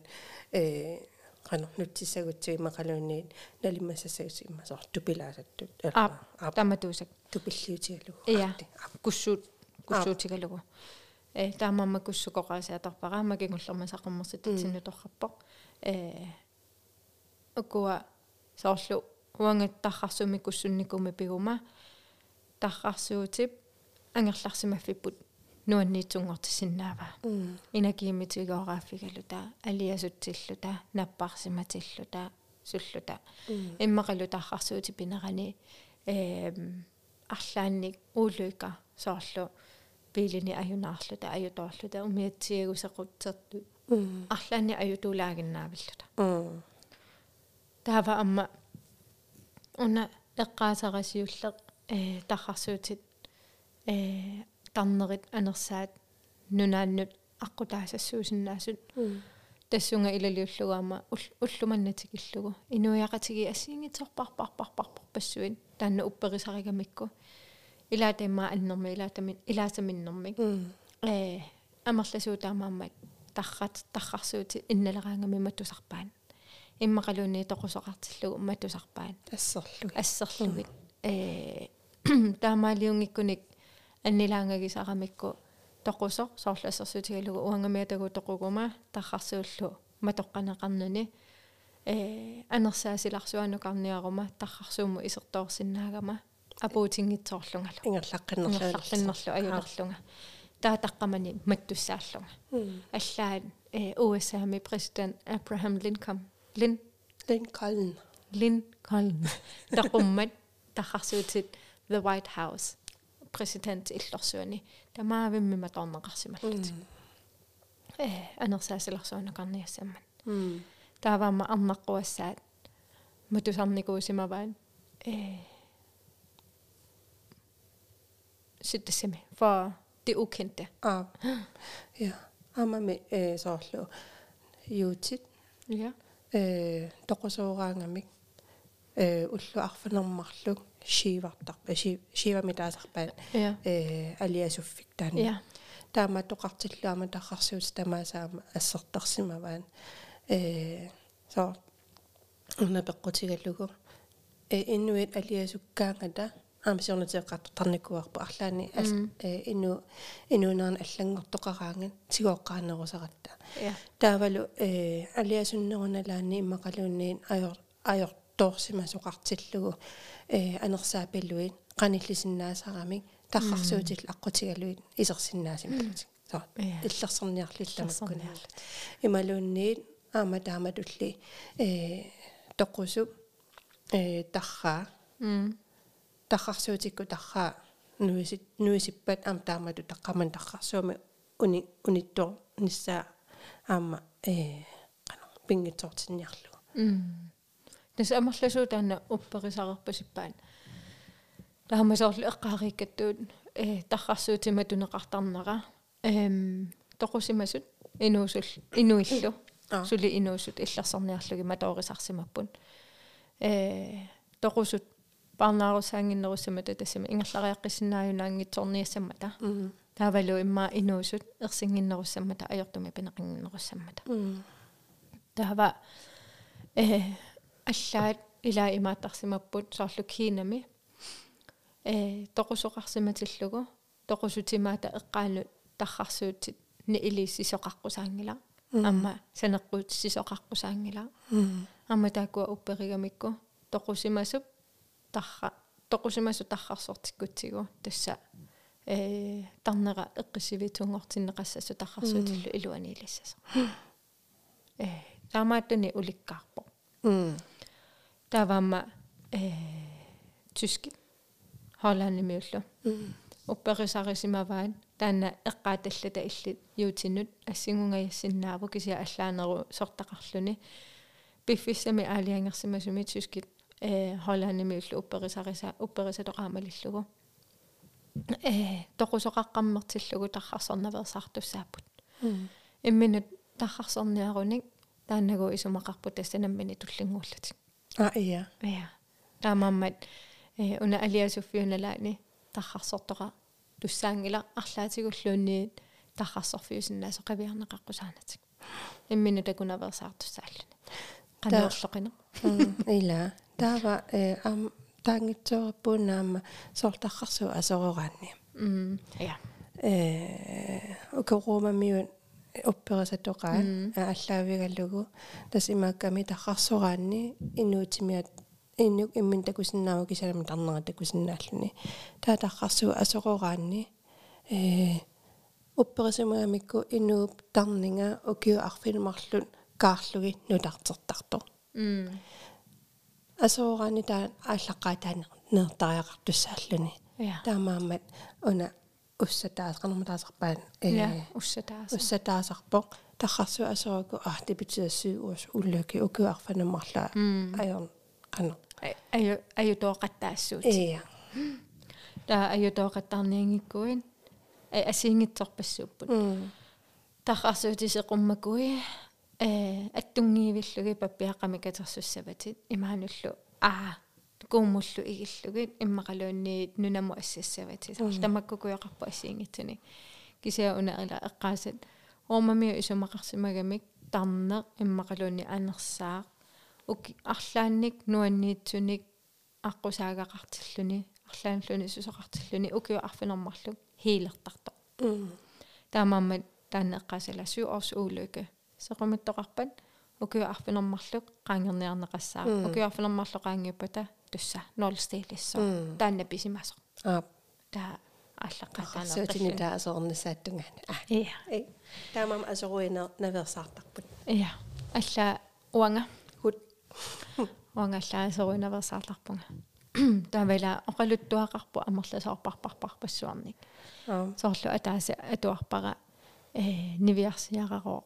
э qanорнутсисагутсиги мақалуунниит налимассасагус иммасоор тупилаасаттут аа таматуусак тупиллиутигалугу иа куссуут куссуутигалугу э таамаама куссукоqaасиаторпараама кигуллерма саққуммерситатсину торраппо э акуа соорлу уангаттаррсуми куссунникуми пигума таррарсуутип ангерларсимаффиппут нуанниитсунгортисиннаава инакиимитигоорааффигалу таа алиасутсиллу таа наппарсиматиллу таа суллу таа иммақалу таррарсуути пинерани э арлаанник уулуика соорлу пилини аюнаарлута аюторлута умиатсиагусеқутсерту арлаанни аютуулаагиннаавиллута таава амма уна эққаасарасиуллеқ э таррарсуутит э тарнерит анерсаат нунааннут аққутаасассуусиннаасут тассунга илалиуллугаама уллуманнатикиллугу инуяқатиги ассиингиторпарпарпарпарпар пассуин таанна упперисаригамикку илаатамма аннерми илаатами илаасаминнэрмик э амерласуутаамааммат таррат таррарсуути инналераангами матусарпаан иммақалуунни тоқусоқартиллугу матусарпаан ассерлуги ассерлугит э таамаалиунгиккуник аннилаангагисарамикку тоқусо соорлассерсуутигалугу уангамиатагу тоқугума таррарсууллу матоққанеқарнуни э анерсаасиларсуанукарниарума таррарсууму исертоорсинаагама апуутингитсоорлунгалу ингерлаққиннерлу аюлерлунга таатаққамани маттуссааллунга аллаат э USA-ми президент Abraham Lincoln Lin Lincoln Lincoln [LAUGHS] тақуммат таррарсуутит the White House president иллорсуани тамаавимми маторнеқарсималлут э анерсаасиларсуанакарниассаммат тааваама арнаққуассаат матусарникуусимаваан э sittesimi for det ukendte. Ah. [GASPS] Ja. Amma me eh soorlu yuutit. Ja. Eh toqosuuraangamik eh ullu arfanermarlu shiivartarpa shiiva mitaasarpaan eh aliasuffik taani. Ja. Taama toqartilluama tarrarsuut tamaasaama assertarsimavaan eh so unna peqqutigallugu eh innuit aliasukkaangata аамсиорнатеэққартарникуарпу арлаани ину инуунерн аллангортоқараанган сигооққаанерусаратта таавалу э алиасуннеруналаани иммақалуунниин аёр аёрторсима соқартиллугу э анерсаапиллуит қаниллисиннаасарамик таррарсуутил аққутигалуит исерсиннаасималутик со иллерсерниарлилламаккуниарла ималуунниит аама тааматулли э тоқусуп э тарраа таррарсуутикку тарраа нуисит нуисиппат аама таамату таққаман таррарсууми уни униттоо ниссаа аама э қана пингитсортинниарлугу тас амерласуу таана упперисарерпасиппаан таамасоорлу эққаариккаттуут э таррарсуутима тунеқартарнера эм тоқусимасут инуусул инуиллу [COUGHS] сули инуусут иллерсерниарлуги маторисарсимаппун э тоқусут парнаарусаангиннеруссамата тассама ингерлариаққиссиннааюнаангитсорниассамата таавалу имма инуусут ерсингиннеруссамата аёртуми пинеқингиннеруссамата таава э аллаат илаа имааттарсимаппут соорлу кинами э тоқусоқарсиматиллугу тоқусутимаата эққаалу таррарсуутит ни илиссисоқарқусаангила амма санеққут сисоқарқусаангила амма таакуа упперигамикку тоқусимасуп тарра тоқусимасу таррарсортиккутсигу тасса э тарнера эққиссивитунгортиннеқассасу таррарсуутиллу илуанилиссасо э таамааттани уликкаарпо. Тавамма э тюски холланнимиуллу упперисарисимаваан таана эққааталлата иллит юутиннут ассигунгаяссиннааву кися аллаанеру сортақарлуни. Пиффиссами аалиангерсимасуми тюскит э холланнимиуллу упперисариса упперисатоqaamalillugu э тоqusоqaqqammertillугу таррарсарнаверсаартуссааппут имминут таррарсарниаруник тааннагу исумақарпут тассанаммини туллингууллутик а ия ия таамааммат э уна алиасуффиуналаани таррарсортоqa туссаангила арлаатигуллуунниит таррарсорфиусиннаасо қавиарнеқаққусаанатик иммину такунаверсаартуссааллуни qannerloqina ила таава э ам таангитсоорпуунаама соорларрсуу асорораанни м я э укеруумамиун упперисатоqaa ааллаавигаллугу тас имаакками тахарсораанни инуутимиат иннук иммин такусиннааву кисалами тарнера такусиннааллуни таа тахарсуа асорораанни э упперисимаамикку инууп тарнинга укиу арфилмарлун kaarlugi nutартертарто м асоораани таа ааллаққаа таана неэртариақартуссааллуни таамаамат уна уссатаас канарматаасарпаан э уссатаас уссатаасарпо тархарсу асооку аа типитсиассуу уус уллуки укуарфанаммарла аёр кана. Аю аю тооқаттаассуут ия таа аю тооқаттаарниангиккуин э асиингитсорпассууппут. Тархарсуутисеқуммакуи э аттунгиивиллуги паппиаққами катерсуссаватит имаануллу аа кууммуллу игиллугит иммақалуунниит нунаму ассассаватит тамаккукуяқарпу ассиингитсуни кисиа уна ила эққаасат оомамиу исумақарсимагамик тарнеқ иммақалуунни анерсаа уки арлаанник нуанниитсуник аққусаагақартиллуни арлаанлуни сусоқартиллуни укиу арфинермарлу хиилертарто таамааммат таанна эққаасалассуу орс уулука sequmuttoqarpat ukiu arfinermarluk qaangерниарнеқассаа ukiu arfinermarlu qaangiuppata tussa nollstiilissor taanna pisimaso аа таа аллаққатаана сутини таа асоорнасааттунгаани а иа таамам асоруинер наверсаартарпут иа алла уанга хут уанга алла асоруинаверсаарларпунга тавела оқалуттуақарпу амерласоорпарпарпарпассуарник соорлу атааса атуарпара э нивиарсиарароо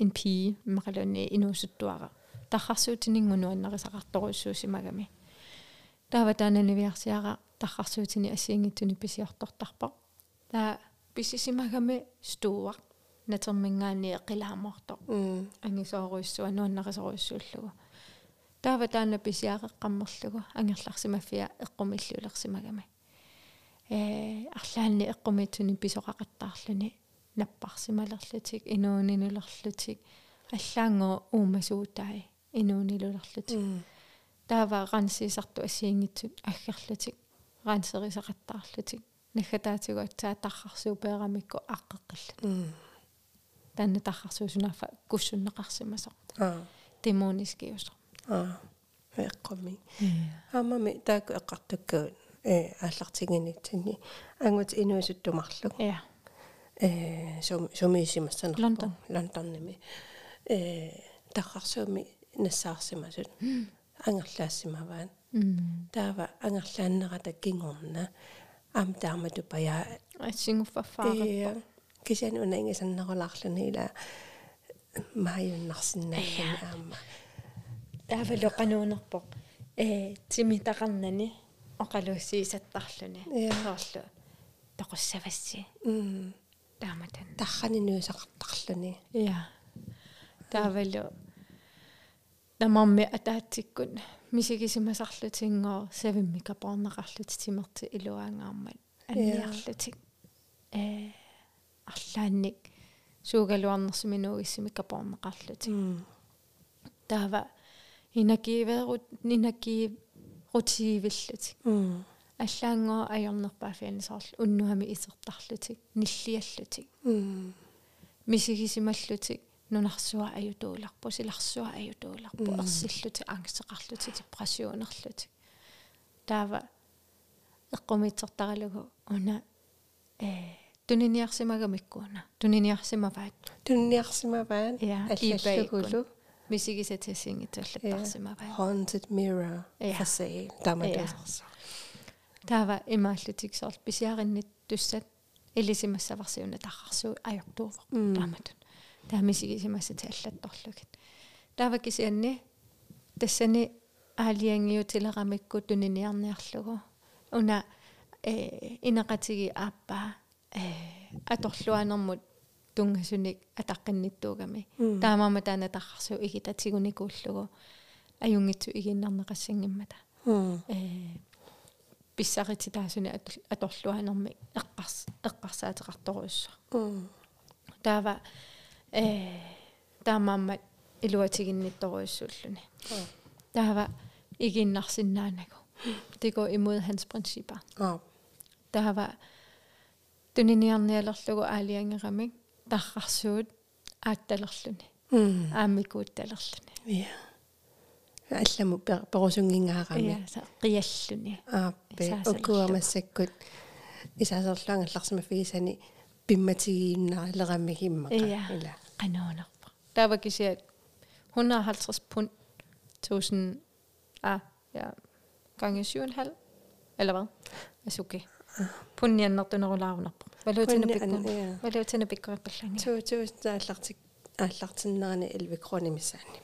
en pige maqalunni inuusuttuara тархарсуутинингунуаннерисақарторуссуусимагами таава таананивиарсиара тархарсуутини ассиингитсуни писиорторторпа таа писисимагами стууа натермингаани эқилааморто ангисооруиссуа нуаннерисоруиссууллугу таава таана писиареққаммерлугу ангерларсимаффиа эққумиллуулерсимагами э арлаанни эққумиитсуни писоқақаттаарлуни наппарсималерлутик инуунинулерлутик аллаангоо уумасуутаи инуунилулерлутик таава рансисарту ассиингитсут аггерлутик рансерисақаттаарлутик наггатаатигу атсаа тархарсуу пеэрамикку аққеққиллут танна тархарсуусунафа куссуннеқарсимасо аа демонискиусо аа эққоми аамами тааку эққартуккуут э ааллартигинитсини ангут инуисуттумарлуг я э сумиисимассана Лондон. Лондонними э тахарсууми нассаарсимасут ангерлаассимаваан таава ангерлааннерата кингорна ам таамату пая ассингуффафаараппа кисян унаингисаннерулаарлуни ила мааюннарсинааллани аама. Таава лоқануунерпоқ э тимитақарнани оқалуссиисаттарлуни соорлу тоқуссавасси. М тааматан тарранинуисақартарлуни иа таавалу тамарми атаатсиккун мисигисимасарлутингоо савиммика порнеқарлути тимерти илуаангаармат анниарлутик э арлаанник суугалуарнерсиминуугиссимика порнеқарлутик таава инакииверут нинакии рутиивиллутик аллаангоо soorlu unnuhami isертарлутик ниллиаллутик мисигисималлутик нунарсуа аютууларпу силарсуа аютууларпу ерсиллути ангсеқарлути депрессионерлути. Таава эққумитсертаралугу уна э туниниарсимагамиккуна туниниарсимаваат туниниарсимаваан аллаллугулу мисигисатиссингитсуллаттарсимаваат haunted mirror for sale. Таматасарса таава имааллутик сорл писиариннит туссат илисимассаварсиуна таррарсуу ajortuuvo тааматун таамисигисимассати аллатторлугит таава кисианни тассани аалиангиутилерамикку туниниарниарлугу уна э инеқатиги ааппаа э аторлуанермут тунгасуник атаққинниттуугами. Таамаама таана таррарсуу игитатигуникууллугу аюнгитсу игиннарнеқассангиммата э писсарити таасуни аторлуанерми эққарс эққарсаатеқарторуусса таава э таамааммат илуатигиннитторуиссууллуни таава игиннарсиннаанагу det går imod hans principper. Ja. Der var tuninniarnialerlugu aaliangeramik таррарсуут аатталерлүни ааммикуутталерлүни я алламу перусунгингаарами я қиаллүни ааппе укуамассаккут исаасерлуангалларсима фигисани пимматигииннарилерамми химмака ила qanoonarpa taava kisiat 150 pund 1000 ah ja gange 7,5 eller hvad asuki punniannertunerulaarunarpa valuutina pikku valuutina pikkuippallanga 2000 тааллартик ааллартиннерани 11 kroner мисаани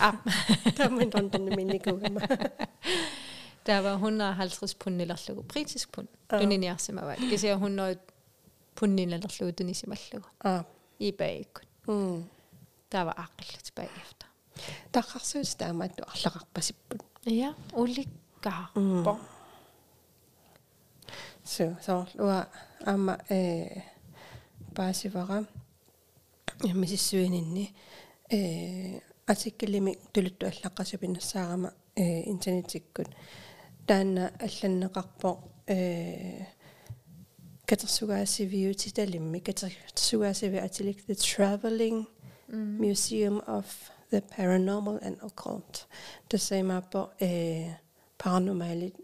Ah таман тонтон минникугама der var 150 pund nilerlugu britisk pund tuniniarsimava kisia 100 pund nilerlugu tunisimallugu ah i bagikun mm der var aqillut bagefter таққарсуус таамаатту арлақарпасиппут ja ulikkaarpo so so уа аама э паасивара мисиссуининни э атиккилими тулутту аллаққасупиннассаарама э интернетиккут таанна алланнеқарпо э катерсугаасивиу титалимми катерсугаасиви атилик the traveling museum of the paranormal and occult тасаймааппо э paranormalit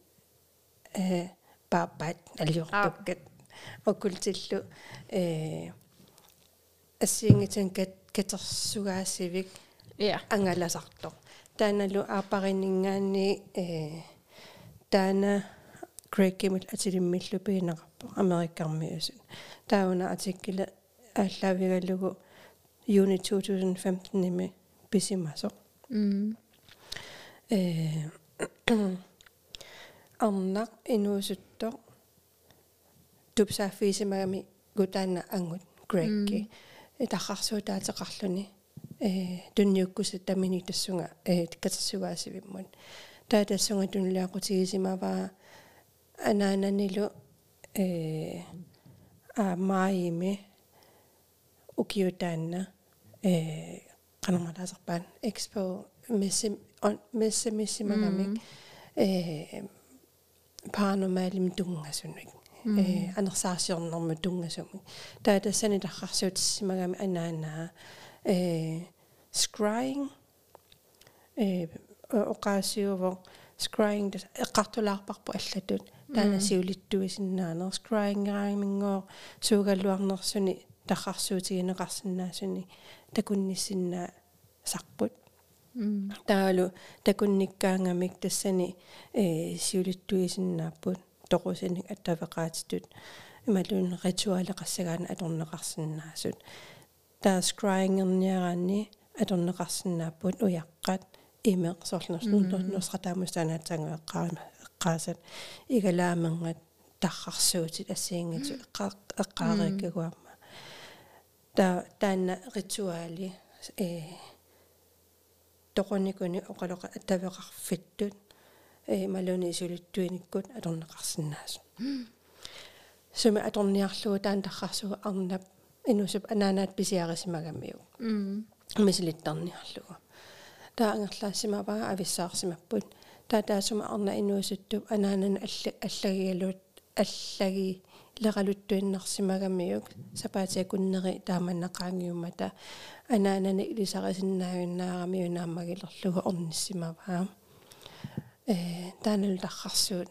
э пааппаат алиортуккат оккультиллу э ассиингитэн кат катерсугаасивик ja ангаласарто тааналу аапаринингаани э таана греккимут атилиммиллу пиинеқарпо америккармиусут тауна атиккила ааллаавигаллугу юни 2015 ними писимасо. Mm э [COUGHS] арнақ инуусутто тупсааффисимагами гутаана ангут грекки этахарсуутаатеқарлуни э тунниуккусат тамини тассунга э катерсугаасивиммун таа тассунга тунлиақутигисимаваа анаананилу э а маими укиутаанна э канамалаасарпаан экспо месси месси миссимагамик э паранормалим тунгасунник э анерсаасиорнэрму тунгасумик таа тассани таррарсуутиссимагами анаанаа э scrying э оқаасиуво scrying эққартулаарпарпу аллатут. Таана сиулиттуисиннаанер scrying гааимингоо суугаллуарнерсуни таррарсуутигинеқарсинаасуни такунниссиннаа сарпут. Таалу такунниккаангамик тассани э сиулиттуисиннааппут тоқусиник аттавеқаатитут. Ималуун ритуалеқассагаана аторнеқарсинаасут таа scrying-ерниараанни аторнеқарсинааппут уяққат имеқ сорлнернусратаамустаанаатсангу эққаама эққаасат игалаамангат таррарсуутит ассиингату эққаариккагуамма та таана ритуали э тоқоникуни оқалоқа атавеқарфиттут э малуни исулиттуиниккут аторнеқарсинаасу суми аторниарлугу таан таррарсугу арнап инусуп анаанаат писиарисимагаммиу мисилиттарниарлугу таа ангерлаассимаваа ависсаарсимаппут таа таасума арна инуусуттуп анаанан алла аллагигалуут аллаги лералуттуиннарсимагаммиук сапаатиакуннери тааманнақаангиумата анаанани илисарисиннаавиннаарамиу нааммагилерлугу орниссимаваа э таанал таррарсуут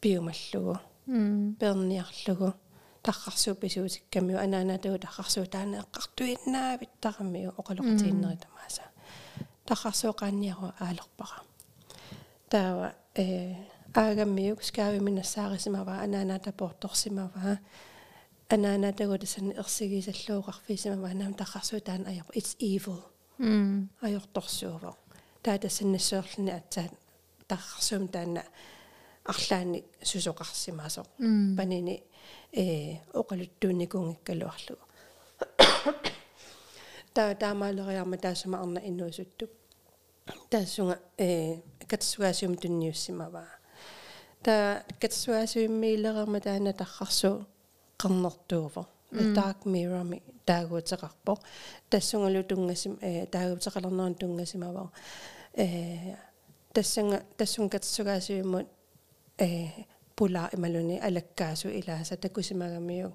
пиумаллугу перниарлугу таррарсуу писуутиккамиу анаанатуу таррарсуу таана эққартуиннаавиттарамиу оқалоқатииннери тамааса таррарсуу қаанниару аалерпара таава э аагаммиук скаавиминассаарисимава анааната порторсимава анаанатагу тасани ерсигисаллууқарфисимава наам таррарсуу таана аёр it's evil. М аёрторсуува таа тассаннассуерлни атсаат таррарсуум таана арлаани сусоқарсимаасо панини э оқалуттууникунгиккалуарлугу таа таамаалериарма таасама арна иннуусуттук таассунга э катсугаасиум тунниуссимаваа. Та катсуаасуиммиилерерма таана таррарсу qarnertuuvo dark mirror mi taaguuteqarpo тассунгалу тунгасим э таагуутеқалернерун тунгасимава э тассанга тассун катсугаасуиммут э пула ималуни алаккаасу илааса такусимагамиу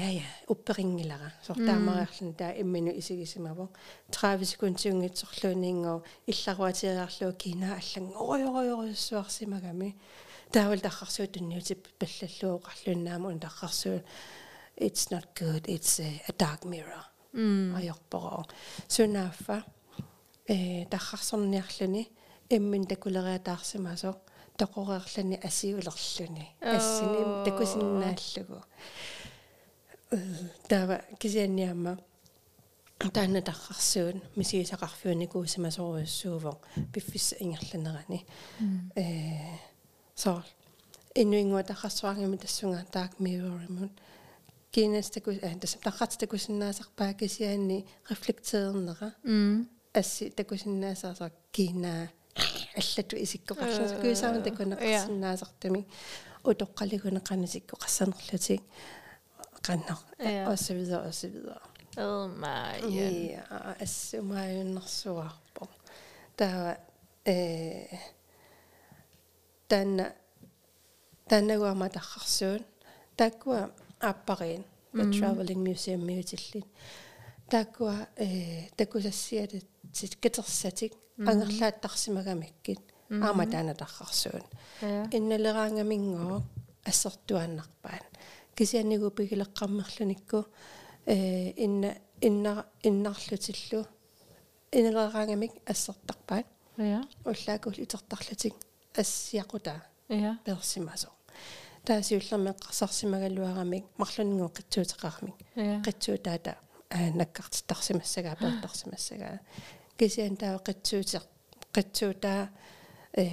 ja ja upperingilара сортаамариарлун таа иммину исигисимаво 30 секундсунгитсорлуунинго илларуатиариарлуу кина аллан ориориориссуарсимагами таавал тахарсуу тунниутип паллаллуу qарлууннааму ун тахарсуу it's not good it's a, a dark mirror. Ajorporo sunaafa э тахарсорниарлуни иммин такулериатаарсимасо тоқореерлани асиулерлүни ассини такусиннааллугу тава кисианниамма таана тахарсуун мисигисақарфууникуусимасоруйуссуувоо пиффис ингерланерани э соо инуингуа тахарсуаргими тассунга таак миуримун кинас такус э тасам тахарт такусиннаасарпаа кисианни рефлектеернера асси такусиннаасаасаа кина аллату исиккоқарлу куисаама такунеқарсиннаасартами утоққалигунеқанасиккоқассанерлутик qannar og så videre og så videre. Oh my. Ja, assumajunnersuarpo. Der øh den den var med der Der går apparin the traveling museum mutillin. Der går øh der går så siger det til gættersatik. Angerlaattarsimagamikkit. Amadana der Innaleraangamingo assortuannarpaan кисианнигу пигилеққармерлуникку э инна инна иннарлутиллу. Инелераангамик ассертарпаат я уллаакул итертарлутик ассиақута я персимасо таасиуллермеққарсарсимагалуарамик марлунингу қитсуутеқармик қитсуутаата наккартиттарсимассагаа пеэртарсимассагаа кисиан таа қитсуутеқ қитсуутаа э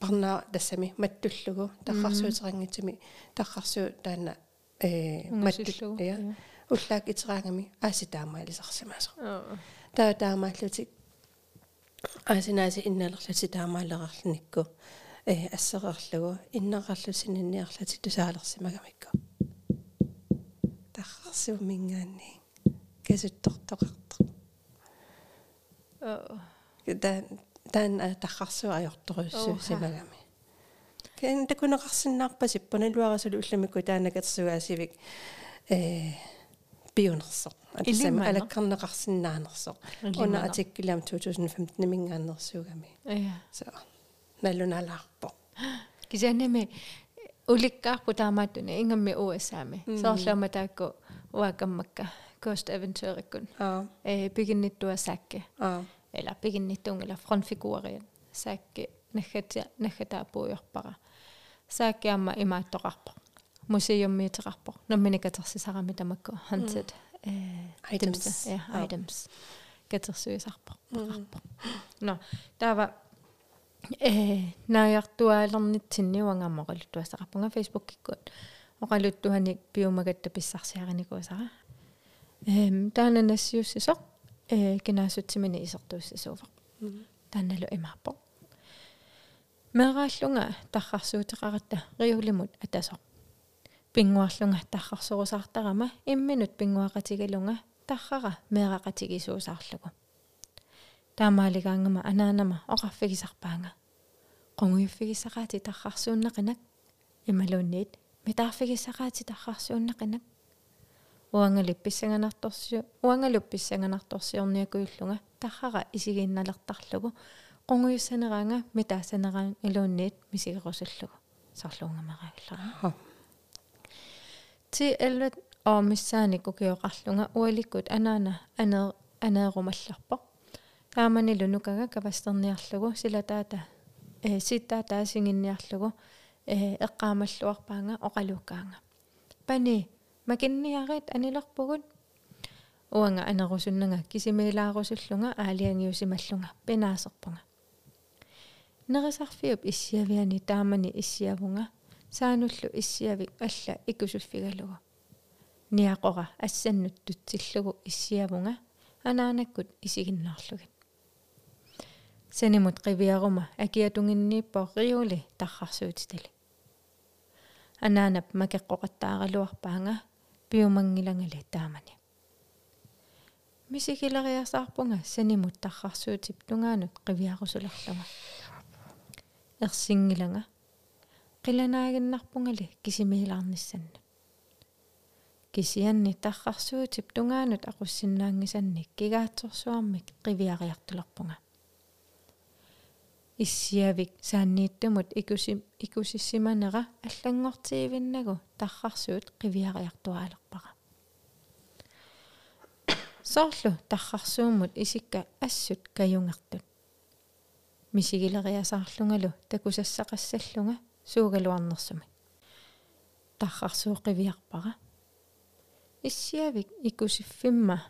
парнаа тассами маттуллугу тахарсуутерангитсими тахарсуу таана э маттуллугу я уллаак итераангами ааси таамаалисарсимасо таа таамааллутик аасинааси инналерлути таамаалерарлуникку э ассерерлугу иннерарлусининниарлути тусаалерсимагамикку тахарсуу мингаанни касуттортоқарто э таа таан таррарсуа ajortorussuu симагами. Кен такунеқарсиннаарпасип паналуарасулу улламикку таанакатсугаасивик э пионерсо атсама алаккарнеқарсинаанерсо уна атиккилам 2015 мингааннерсуугами я со налуналаарпо [GASPS] кисианнами уликкаарпу таамааттуна ингамми уасаами соорлаама таакку уакаммакка Ghost-äventyret ja. eh, bygge nittu är säke. Ja. Eller bygge nittung eller frontfiguren. Säke nähketä puujorppara. Säcke amma i mig då rapp museum med rapp när men jag imaittorappa. Museumiitorappa. No minä sara mitä mä hunted. Mm. Eh, items. Ja, items. Katersuisarpa. Mm. No, där var eh, naajartuaalernit sinniuangammoqaluttuasaqarpunga facebookikkuut oqaluttuhani niin piumagatta pissarsiarinikusara эм таананассиуссисоқ э кинаасутсимини исертууссасууфа таанналу имааппо. Мерааллунга таррарсуутеқаратта риулимут атасо. Пингуарлунга таррарсорусаартарама имминут пингуақатигалунга таррара мерақатигисуусаарлугу таамаалигаангама анаанама оқарфигисарпаанга қонгуйуффигисақаати таррарсууннақинак ималуунниит митаарфигисақаати таррарсууннақинак уангалипписсаганарторсиу уангалупписсаганарторсиорниакуиллунга таррара исигиинналертарлугу qungujussанераанга митаассанераан илуунниит мисигерусуллугу сарлуунгамараагиллара ти элват оомиссааник укиоқарлунга уаликкут анаана анеэ анеерумалларпо тааманилу нукага кавастерниарлугу силатаата э ситтаа таасингинниарлугу э эққаамаллуарпаанга оқалуккаанга пани макинниарит анилерпугут уанга анерусуннага кисимилаарусуллунга аалиангиусималлунга пинаасерпунга нерисарфиуп иссиавиани таамани иссиавунга саануллу иссиавик алла икусуффигалугу ниақора ассаннут тутсиллугу иссиавунга анаанаккут исигиннаарлугит санимут қивиарума акиатунгиннииппо риули таррарсуутитали анаанап макеққоқаттааралуарпаанга пиумангилангали таамани мисикилериасаарпунга санимут таррарсуутип тунгаанут қивиарусулерлуга ерсингиланга қиланаагиннарпунгали кисимиилаарниссанна кисианни таррарсуутип тунгаанут aqussиннаангисанник кигаатсорсуармик qivиариартулерпунга иссиавик. Сааннииттумут икуси икусиссиманера аллангортиивиннагу таррарсуут qivиариартуаалерпара соорлу таррарсууммут исикка ассут каюнгартут мисигилериасаарлунгалу такусассақассаллунга суугалуарнерсуми таррарсууқивиарпара иссиавик икусиффимма.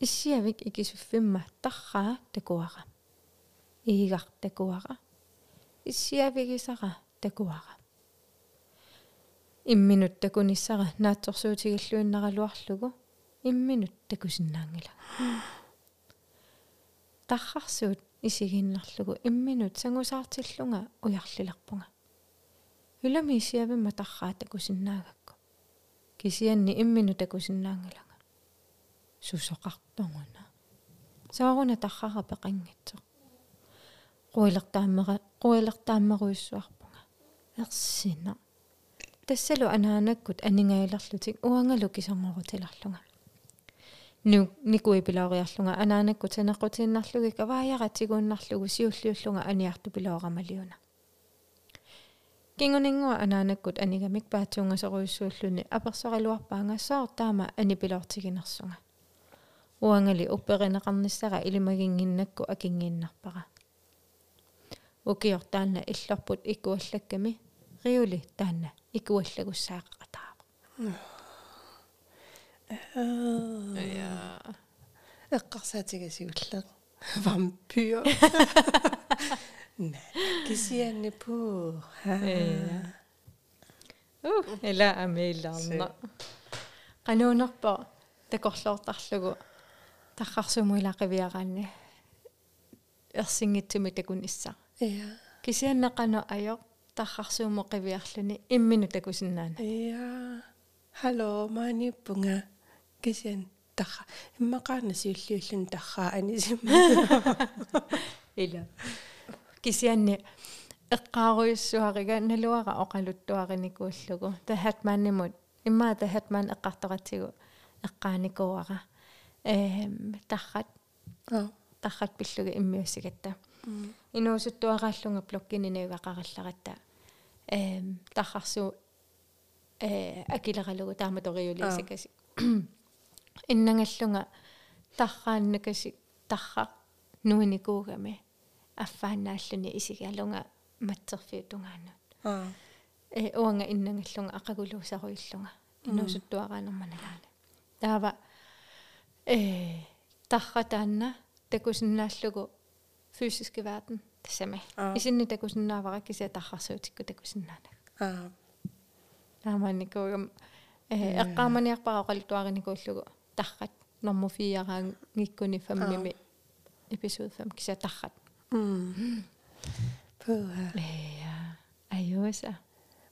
Иссиавик икисуффимма тарраа такуара иигар такуара иссиавигисара такуара имминут такуниссара наатсорсуутигиллуиннаралуарлугу имминут такусиннаангила таррарсуут исигиннарлугу. Имминут сангусаартиллунга уярлиларпунга юлами исиавимма тарраа такусиннаагакку кисианни иммину такусиннаангалага сусоқартунгуна сааруна таррара пеқангитсо қуилертааммера қуилертааммеруйссуарпунга ерсина. Тассалу анаанаккут анигаилерлутик уангалу кисангорутиларлунга ну никуи пилаориарлунга анаанаккут санеққутииннарлуги кавааяратигууннарлугу сиуллиуллунга аниарту пилаорамалиуна кингунингуа анаанаккут анигамик паатсунгасоруйссууллуни аперсорилуарпаангассаар таама анипилоортигинерсунга уангали упперинеқарниссара илимагингиннакку акингииннарпара укиортаанна иллорпут иккуаллакками риули таанна икуаллагуссаақатаава я эққарсаатигасиуллеқ [LAUGHS] вампир [LAUGHS] кисианни пуу у эла амеиллаарна кануунерпо такорлоортарлугу таррарсумуилақивиараанни ерсингитсуми такун исса я кисианнеқано аёр таррарсууму қивиарлуни иммину такусиннаана я халло маниппунга кисиан тарра иммақаана сиуллиуллун тарраа анисимма [LAUGHS] ила кисианни эққааруйуссуарига налуара оқалуттуариникууллугу тахатмааннимут иммаа тахатмаан эққартоқатсигу эққааникууара эм таррат таррат пиллуги иммиуссигатта инуусуттуарааллунга блоккининеугақаралларатта эм таррарсу э акилералугу тааматориулиисакаси [CLEARS THROAT] иннангаллунга таррааннакаси тарра нуиникуугами аффаанааллуни исигалунга матсерфиутунгаанут аа э уанга иннангаллунга акагулуусаруиллунга инуусуттуараанерманалаана таава э тарратаанна такусиннааллугу fysiske verden тассами исинни такусиннаавара кися таррарсуутикку такусиннаана аа. Тааманикуугам э эққааманиарпара оқалитуариникууллугу таррат норму фиараан гиккуни фаммими эпизод 5 кися таррат пуа я аюса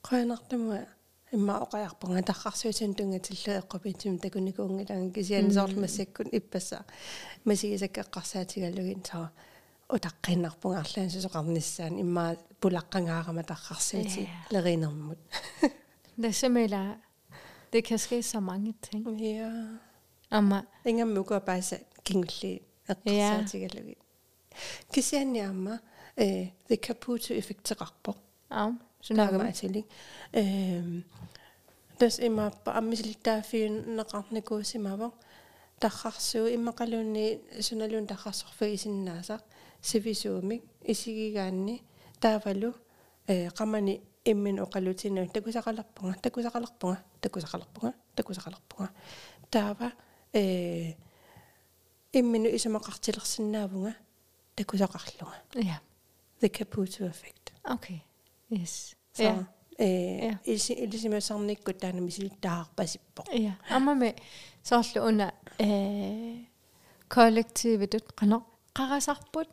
qoyanartamua имма оқаярпунга таррарсуутин тунгатиллу эққупитсум такуникуунгилан кисиан соорлмассаккун иппасса масигисаккеққарсаатигаллугин саа утаққиннарпунга арлаан сусоқарниссаан имма пулаққангаарама таррарсуути леринермут Dassamela det kan ske så mange ting. Ja. Amma ингаммука пааса кингулли эққарсаатигаллугит кисианниарма э the caputo effecteqarpo аа сунаагама эм тас има аммисилиттааффиун неқарникуусимава таррарсуу иммақалуунни суналуун таррарсорфагисиннаасақ сивисуумик исигигаанни таавалу э қамани иммин оқалутинну такусақаларпунга такусақаларпунга такусақаларпунга такусақаларпунга таава э иммину исамақартилерсинаавунга такусақарлунга ja the caputo effect. Okay. Yes. Ja э иси илисимасарниккут таана мисилиттаарпасиппо ja аммами соорлу уна э коллективитут қано қарасарпут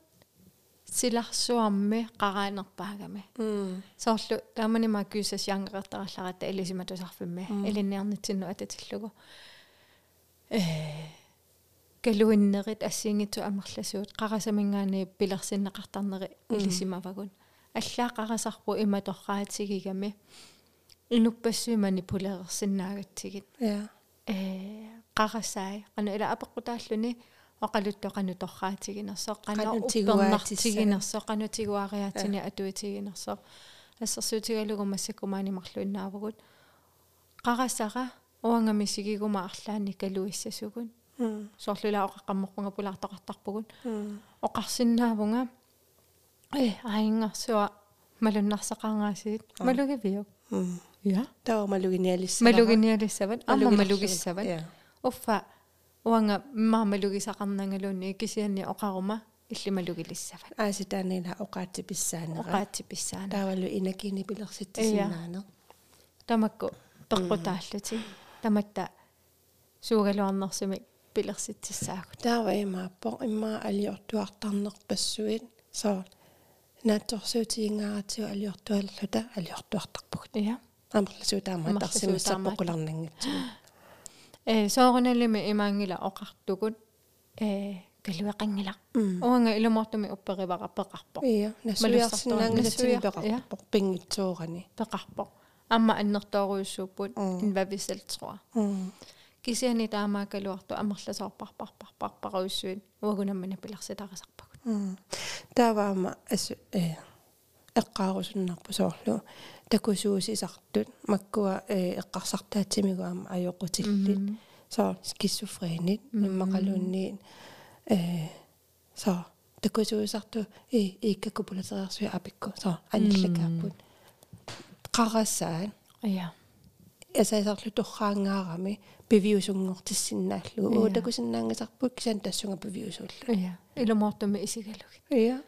силарсуарми қараанерпаагами соорлу тааманима кюсас янгеэртаралларата илисиматусарфимми илинниарнитсинну ататиллугу. Э калуиннерит ассиингитсу амерласуут. Қарасамингаани пилерсиннеқартарнери илисимавагун аллаақарасарпу иматорраатигигами инуппассуи манипулеерсиннаагатсигит я э. Qarasai qanu ila apeqqutaalluni oqaluttu qanu torraatiginerso qanu uppernertiginerso qanu tiguariaatini atuitiginerso ассерсуутигалугу массаккумаани марлуиннаавгут qarasara уангамисигигума арлаани калуиссасугун соорлула оқаққамморпунга пулаартоқартарпугун оқарсиннаавунга э аингарсуа малуннарсақаангаасиит малугивиу я таа малугиниалиссава малугиниалиссават амма малугиссават уффа уанга маамалугисақарнангалуунни кисианни оқарума иллималугилиссават ааситаанила оқаатти писсаанера оқаатти писсаана таавалу инакини пилерситсиннаане тамакку пеққутааллути таматта суугалуарнерсими пилерситсаагут таава имааппо иммаа алиортуартарнерпассуит соо наатсорсуутиингааратиу алиортуаллута алиортуартарпугут я амерласуу таама тарсимассаппокуларнангитсугу э соорналими имаангила оқартугут э калуеқангила уанга илумортуми упперивара пеқарпо ия насуиарсинаангасатини пеқарпо пингитсуурани. Пеқарпо. Амма аннэртооруйуссууппут инвависелтруа кисиани таамаа калуарту амерласоорпарпарпарпаруйуссуит уагунаммана пиларситарисарпагут тааваама асу э эққаарусуннарпу соорлу такусуусисартут маккуа э эққарсартаатсимигуама аёқутиллит соо скизофренит иммақалуунниит э соо такусуусарту и иккакупулатериарсуи апикку. Соо аниллакааппут. Қарассаан ая асаисарлу торраангаарами пивиусунгортиссиннааллу уу такусиннаангасарпут кисан тассунга пивиусуулла ия. Илумоортуми исигалуги. Ия.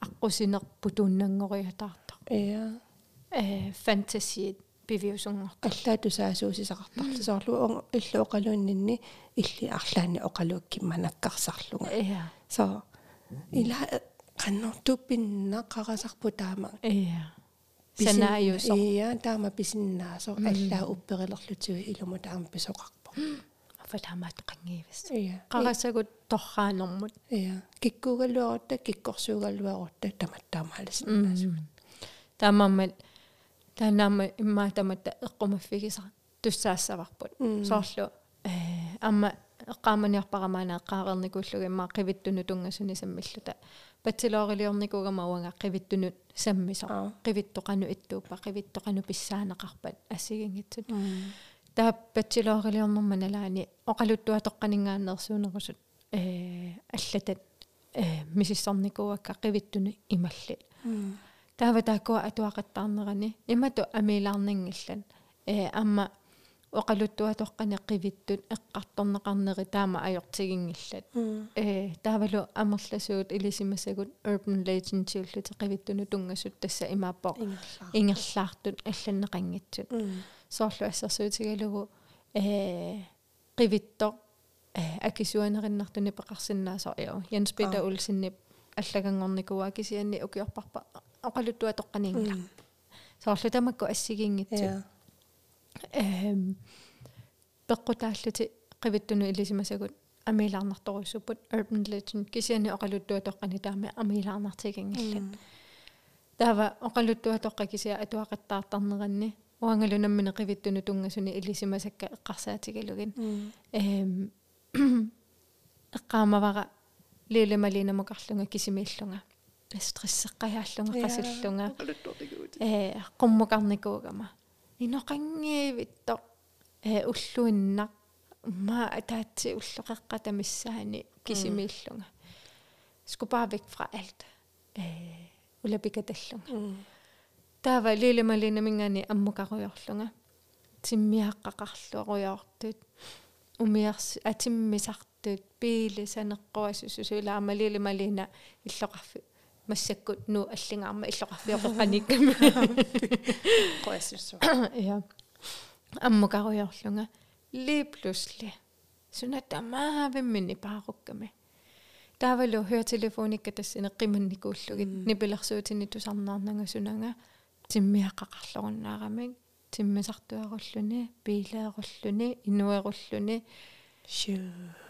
Аққусинерпу тууннангориатаартар ия э фантасиит пивиусунгорта аллаату саасуусисақартарлу соорлу иллу оқалууннинни илли арлаани оқалууккимма наккарсарлунга ия со ила каннортуппинна қарасарпу таама ия санааюсо ия таама писиннаасо. Аллаа упперилерлутиги илуму таама писоқарпо. [GASPS] Афалаамаат қангиивас ия қарасагут торраанэрмут ия киккугалуарутта киккорсуугалуарутта таматтаамааласиннаасу таамаммат танаама иммаа таматта эққумаффигиса туссаассаварпут соорлу э амма эққааманиарпарамаана эққаарерникууллуг иммаа қивиттуну тунгасуни саммиллута бацелоорилиорникугама уанга қивиттунут саммисо қивиттоқану иттууппа қивиттоқану писсаанеқарпат ассигингитсут таа бацелоорилиорнэрма налаани оқалуттуа тоққанингааннерсуунерусут э аллатат э мисиссорникуакка қивиттуну ималли таава таакуа атуақаттаарнерани имату амилаарнингиллан э амма оқалуттуа тоққанеққивиттут эққарторнеқарнери таама ajortigingillat э таавалу амерласуут илисимасагут urban legend тиуллути қивиттуну тунгасут тасса имааппо ингерлаартут алланнеқангитсут соорлу ассерсуутигалугу э қивитто э акисуанериннартуни пеқарсиннаасоо ио Jens Peter Olsenni аллагангорникуа кисианни укиорпарпа оқалуттуа тоққанингила соорлу тамакку ассигингитсу эм пеққутааллути қивиттуну илисимасагут амилаарнарторуссуппут urban legend. Кисианни оқалуттуа тоққани таами амилаарнартигингилла таава оқалуттуа тоққа кисиа атуақаттаартарнеранни уангалунаммина қивиттуну тунгасуни илисимасакка эққарсаатигалугин эм [COUGHS] эққаамавара лилемалинамукарлунга кисимииллунга стрессеққаяаллунга қасиллунга э қуммукарникуугама иноқангиивитто э уллуиннақ ма атаатси уллоқеққа тамиссаани кисимииллунга скупаа væk fra alt э улапикаталлунга таава лилемалинамингани аммукаруйорлунга тиммиаққақарлуаруйоортут умиарс атиммисартут пиили санеққуасусусулаама лилемалина иллоқарфи массаккут нуу аллингаарма иллоқарфиоқеққаникками qoassусу [LAUGHS] [COUGHS] ja аммукаруйорлунга ли плюсли сунатамаавиммини пааруkkami таавалу høretelefonikka тассина қиманникууллугит нипилерсуутини тусарнаарнага сунага тиммиаққақарлугуннаарамик тиммисартуаруллуни пилееруллуни инуеруллуни шү.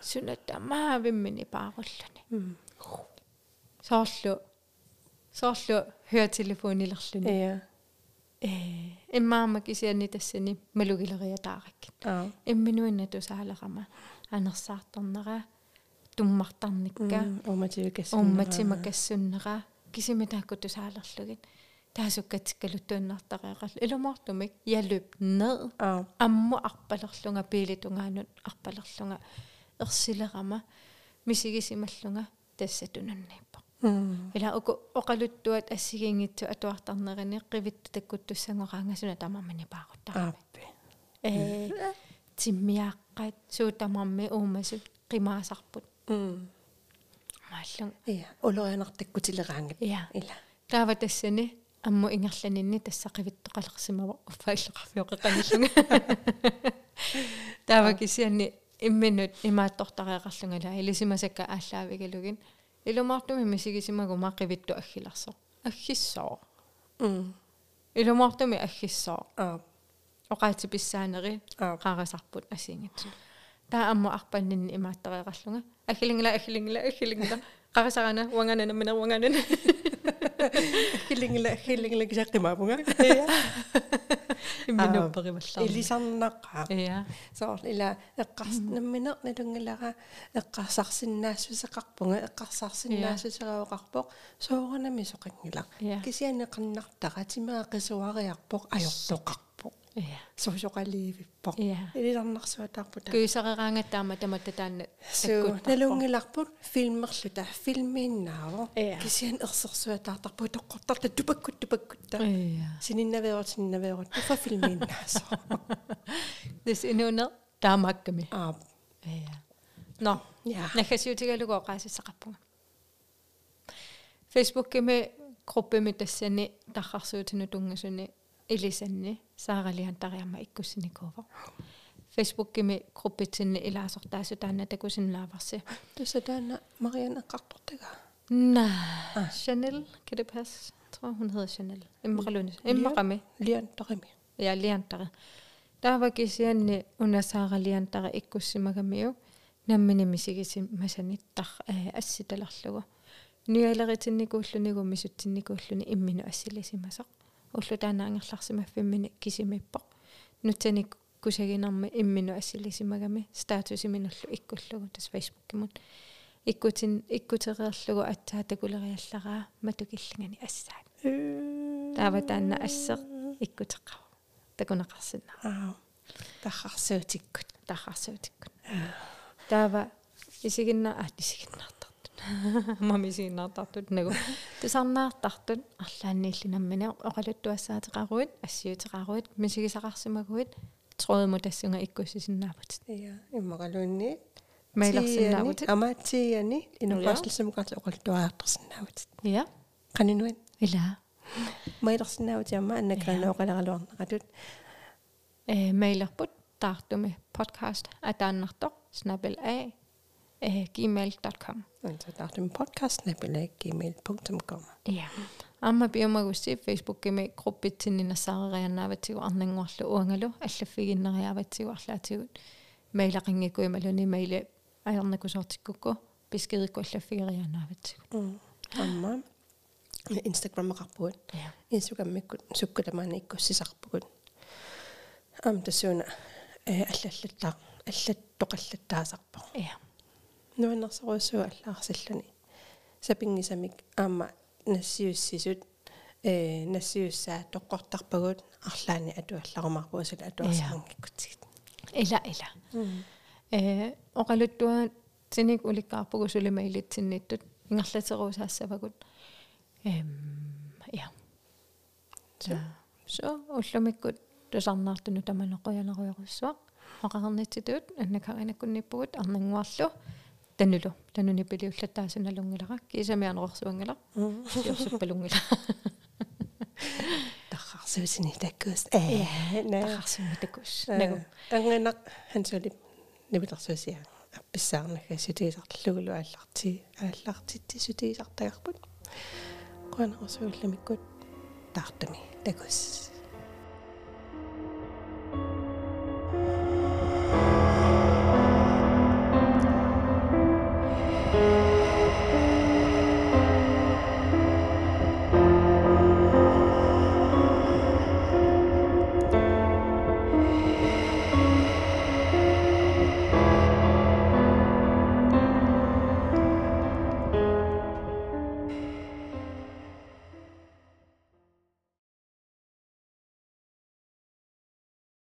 Сунатамаавиммини пааруллуни соорлу соорлу høretelefonилерлүни ja э иммаама кисиани тассани малугилериатаараккит аа имминуинна тусаалерама анерсаарторнера туммартарникка умативикас умматима кассуннера кисими таакку тусаалерлугит таасуккатиккалуттуаннартареэқарл илумаартумик ялуп нед амму арпалерлунга пилитунгаанут арпалерлунга ерсилерама мисигисималлунга тассатунаннииппа ила уку оқалуттуат ассигингитсу атуартарнерини қивитта таккуттуссангораангасуна тамармани паагуттарами э тиммиаққат суутамарми уумасу қимаасарпут. Мааллун ия улорианартаккутилераангат ия. Ила. Таава тассани амму ингерланинни тассақивиттоқалерсимава уффаиллеқарфиоқеқаниллунга [LAUGHS] таава кисианни имминут имааттортариақарлунгала илисимасакка ааллаавигалугин илумаартуми мисигисимагу маақивитту аггиларсо аггиссоо м илумаартуми аггиссоо аа оқаатиписсаанери қаарасарпут асиингитсу таа амму арпаннинни имааттариақарлунга аггилингла аггилингла аггилингла қарисарана уанганана мина уанганана хилингла хилингла кисаққимаапунга имминупперималлаа илисарнаққаа я соор ила эққарснамминер налунгилара эққарсарсиннаассусеқарпунга эққарсарсиннаассусераоқарпоқ соорнами соқангила кисианеқарнартара тимеақисуариарпоқ ajortoqarpoq я сосоқаливиппоқ я илисарнарсуатаарпута кюисарераангаттаама таматта таанна суу налунгиларпут филмерлута филмииннааво Ia. кисиан ерсерсуатаартарпу тоққортарта тупаккут тупаккутта я сининнаверот сининнаверот уфа филмииннаасо дэс инуна таамаакками аа я но я нахасиутигалугоо qaasissaqarpunga Facebook-кими группими тассани таррарсуутину тунгасуни илисанни сааралиан тариама иккуссиникуува Facebook-кими группитсинни илаасортаасу таана такусиннааварси тусатаана мариан эққартортага на Chanel kan det passe jeg tror hun hedder Chanel иммақалуни иммақами лиан тарими ja liantara таава кисианни унасаара лиантара иккуссимагамиу наммини мисигисим масаниттар асситалерлугу нуалеритинникууллунигу мисутсинникууллуни иммину ассилисимасақ уллу таана ангерларсимаффиммини кисимиппоқ нутсаник кусагинарми иммину ассилисимагами статусиминуллу иккуллугу тас фейсбуккимут иккутин иккутерерлугу атсаа такулериаллараа матукиллангани ассаат таава таанна ассеқ иккутеққава такунеқарсинаа аа тахарсуутиккут тахарсуутиккут таава исигинна аа исигиннаартартут [LAUGHS] мамисигиннаартартут нагу тусарнаартартут арлааннииллинаммина оқалуттуассаатеқаруит ассиутеқаруит мисигисақарсимагуит троодму тассунга иккуссисиннаапут я иммақалуунни мейларсиннаавут амаатсиани инуқарлсимукарла оқалтуаартарсинаавут я канинуан ила. Мейларсинаавут ямма аннакаанеоқалералуарнеқатут э мейлерпут таартуми подкаст атааннартоқ snabel a gmail.com антатартум подкаст напилаггmail.com Ja. Amma biomagussi Facebook-gimi gruppitsinninnassaareрианнааватсигу арнангуарлу уангалу аллаффигиннериааватсигу арлаатигут мейлақингикуималуни мейли аярнакусоортиккукку пискерикку аллаффигерианнааватсигу амма инстаграм эқарпугут Ja. инстаграммиккут суккутамаани иккуссисарпугут ам тасууна э аллаллаттаа аллаттоқаллаттаасарпо Ja. Нуаннерсаруссуа аллаарсиллуни сапингисамик аама нассиуссисут э нассиуссаа тоққортарпагут арлаани атуалларумарпуусула атуарсамангиккутсигит Ila ila. Э оқалуттуа тиник уликкаарпугу сулимаилитсинниттут ингерлатеруусаассавагут эм я. So. so уллумиккут тусарнаартуну таманеқуялеруйоруссуа оқарнитситуут аннакаринаккунниппугут арнангуарлу танулу тануни пилиуллаттаасуналунгилара кисамианерорсуангила сиорсуппалунгила тахарсуусини таккус э наа тахарсумитакус нагу анганақ хансули нибилэрсуусиа апписсаарнага сутиисарлугулу аалларти ааллартитти сутиисартагарпут қуанерсуулламиккут таартами такус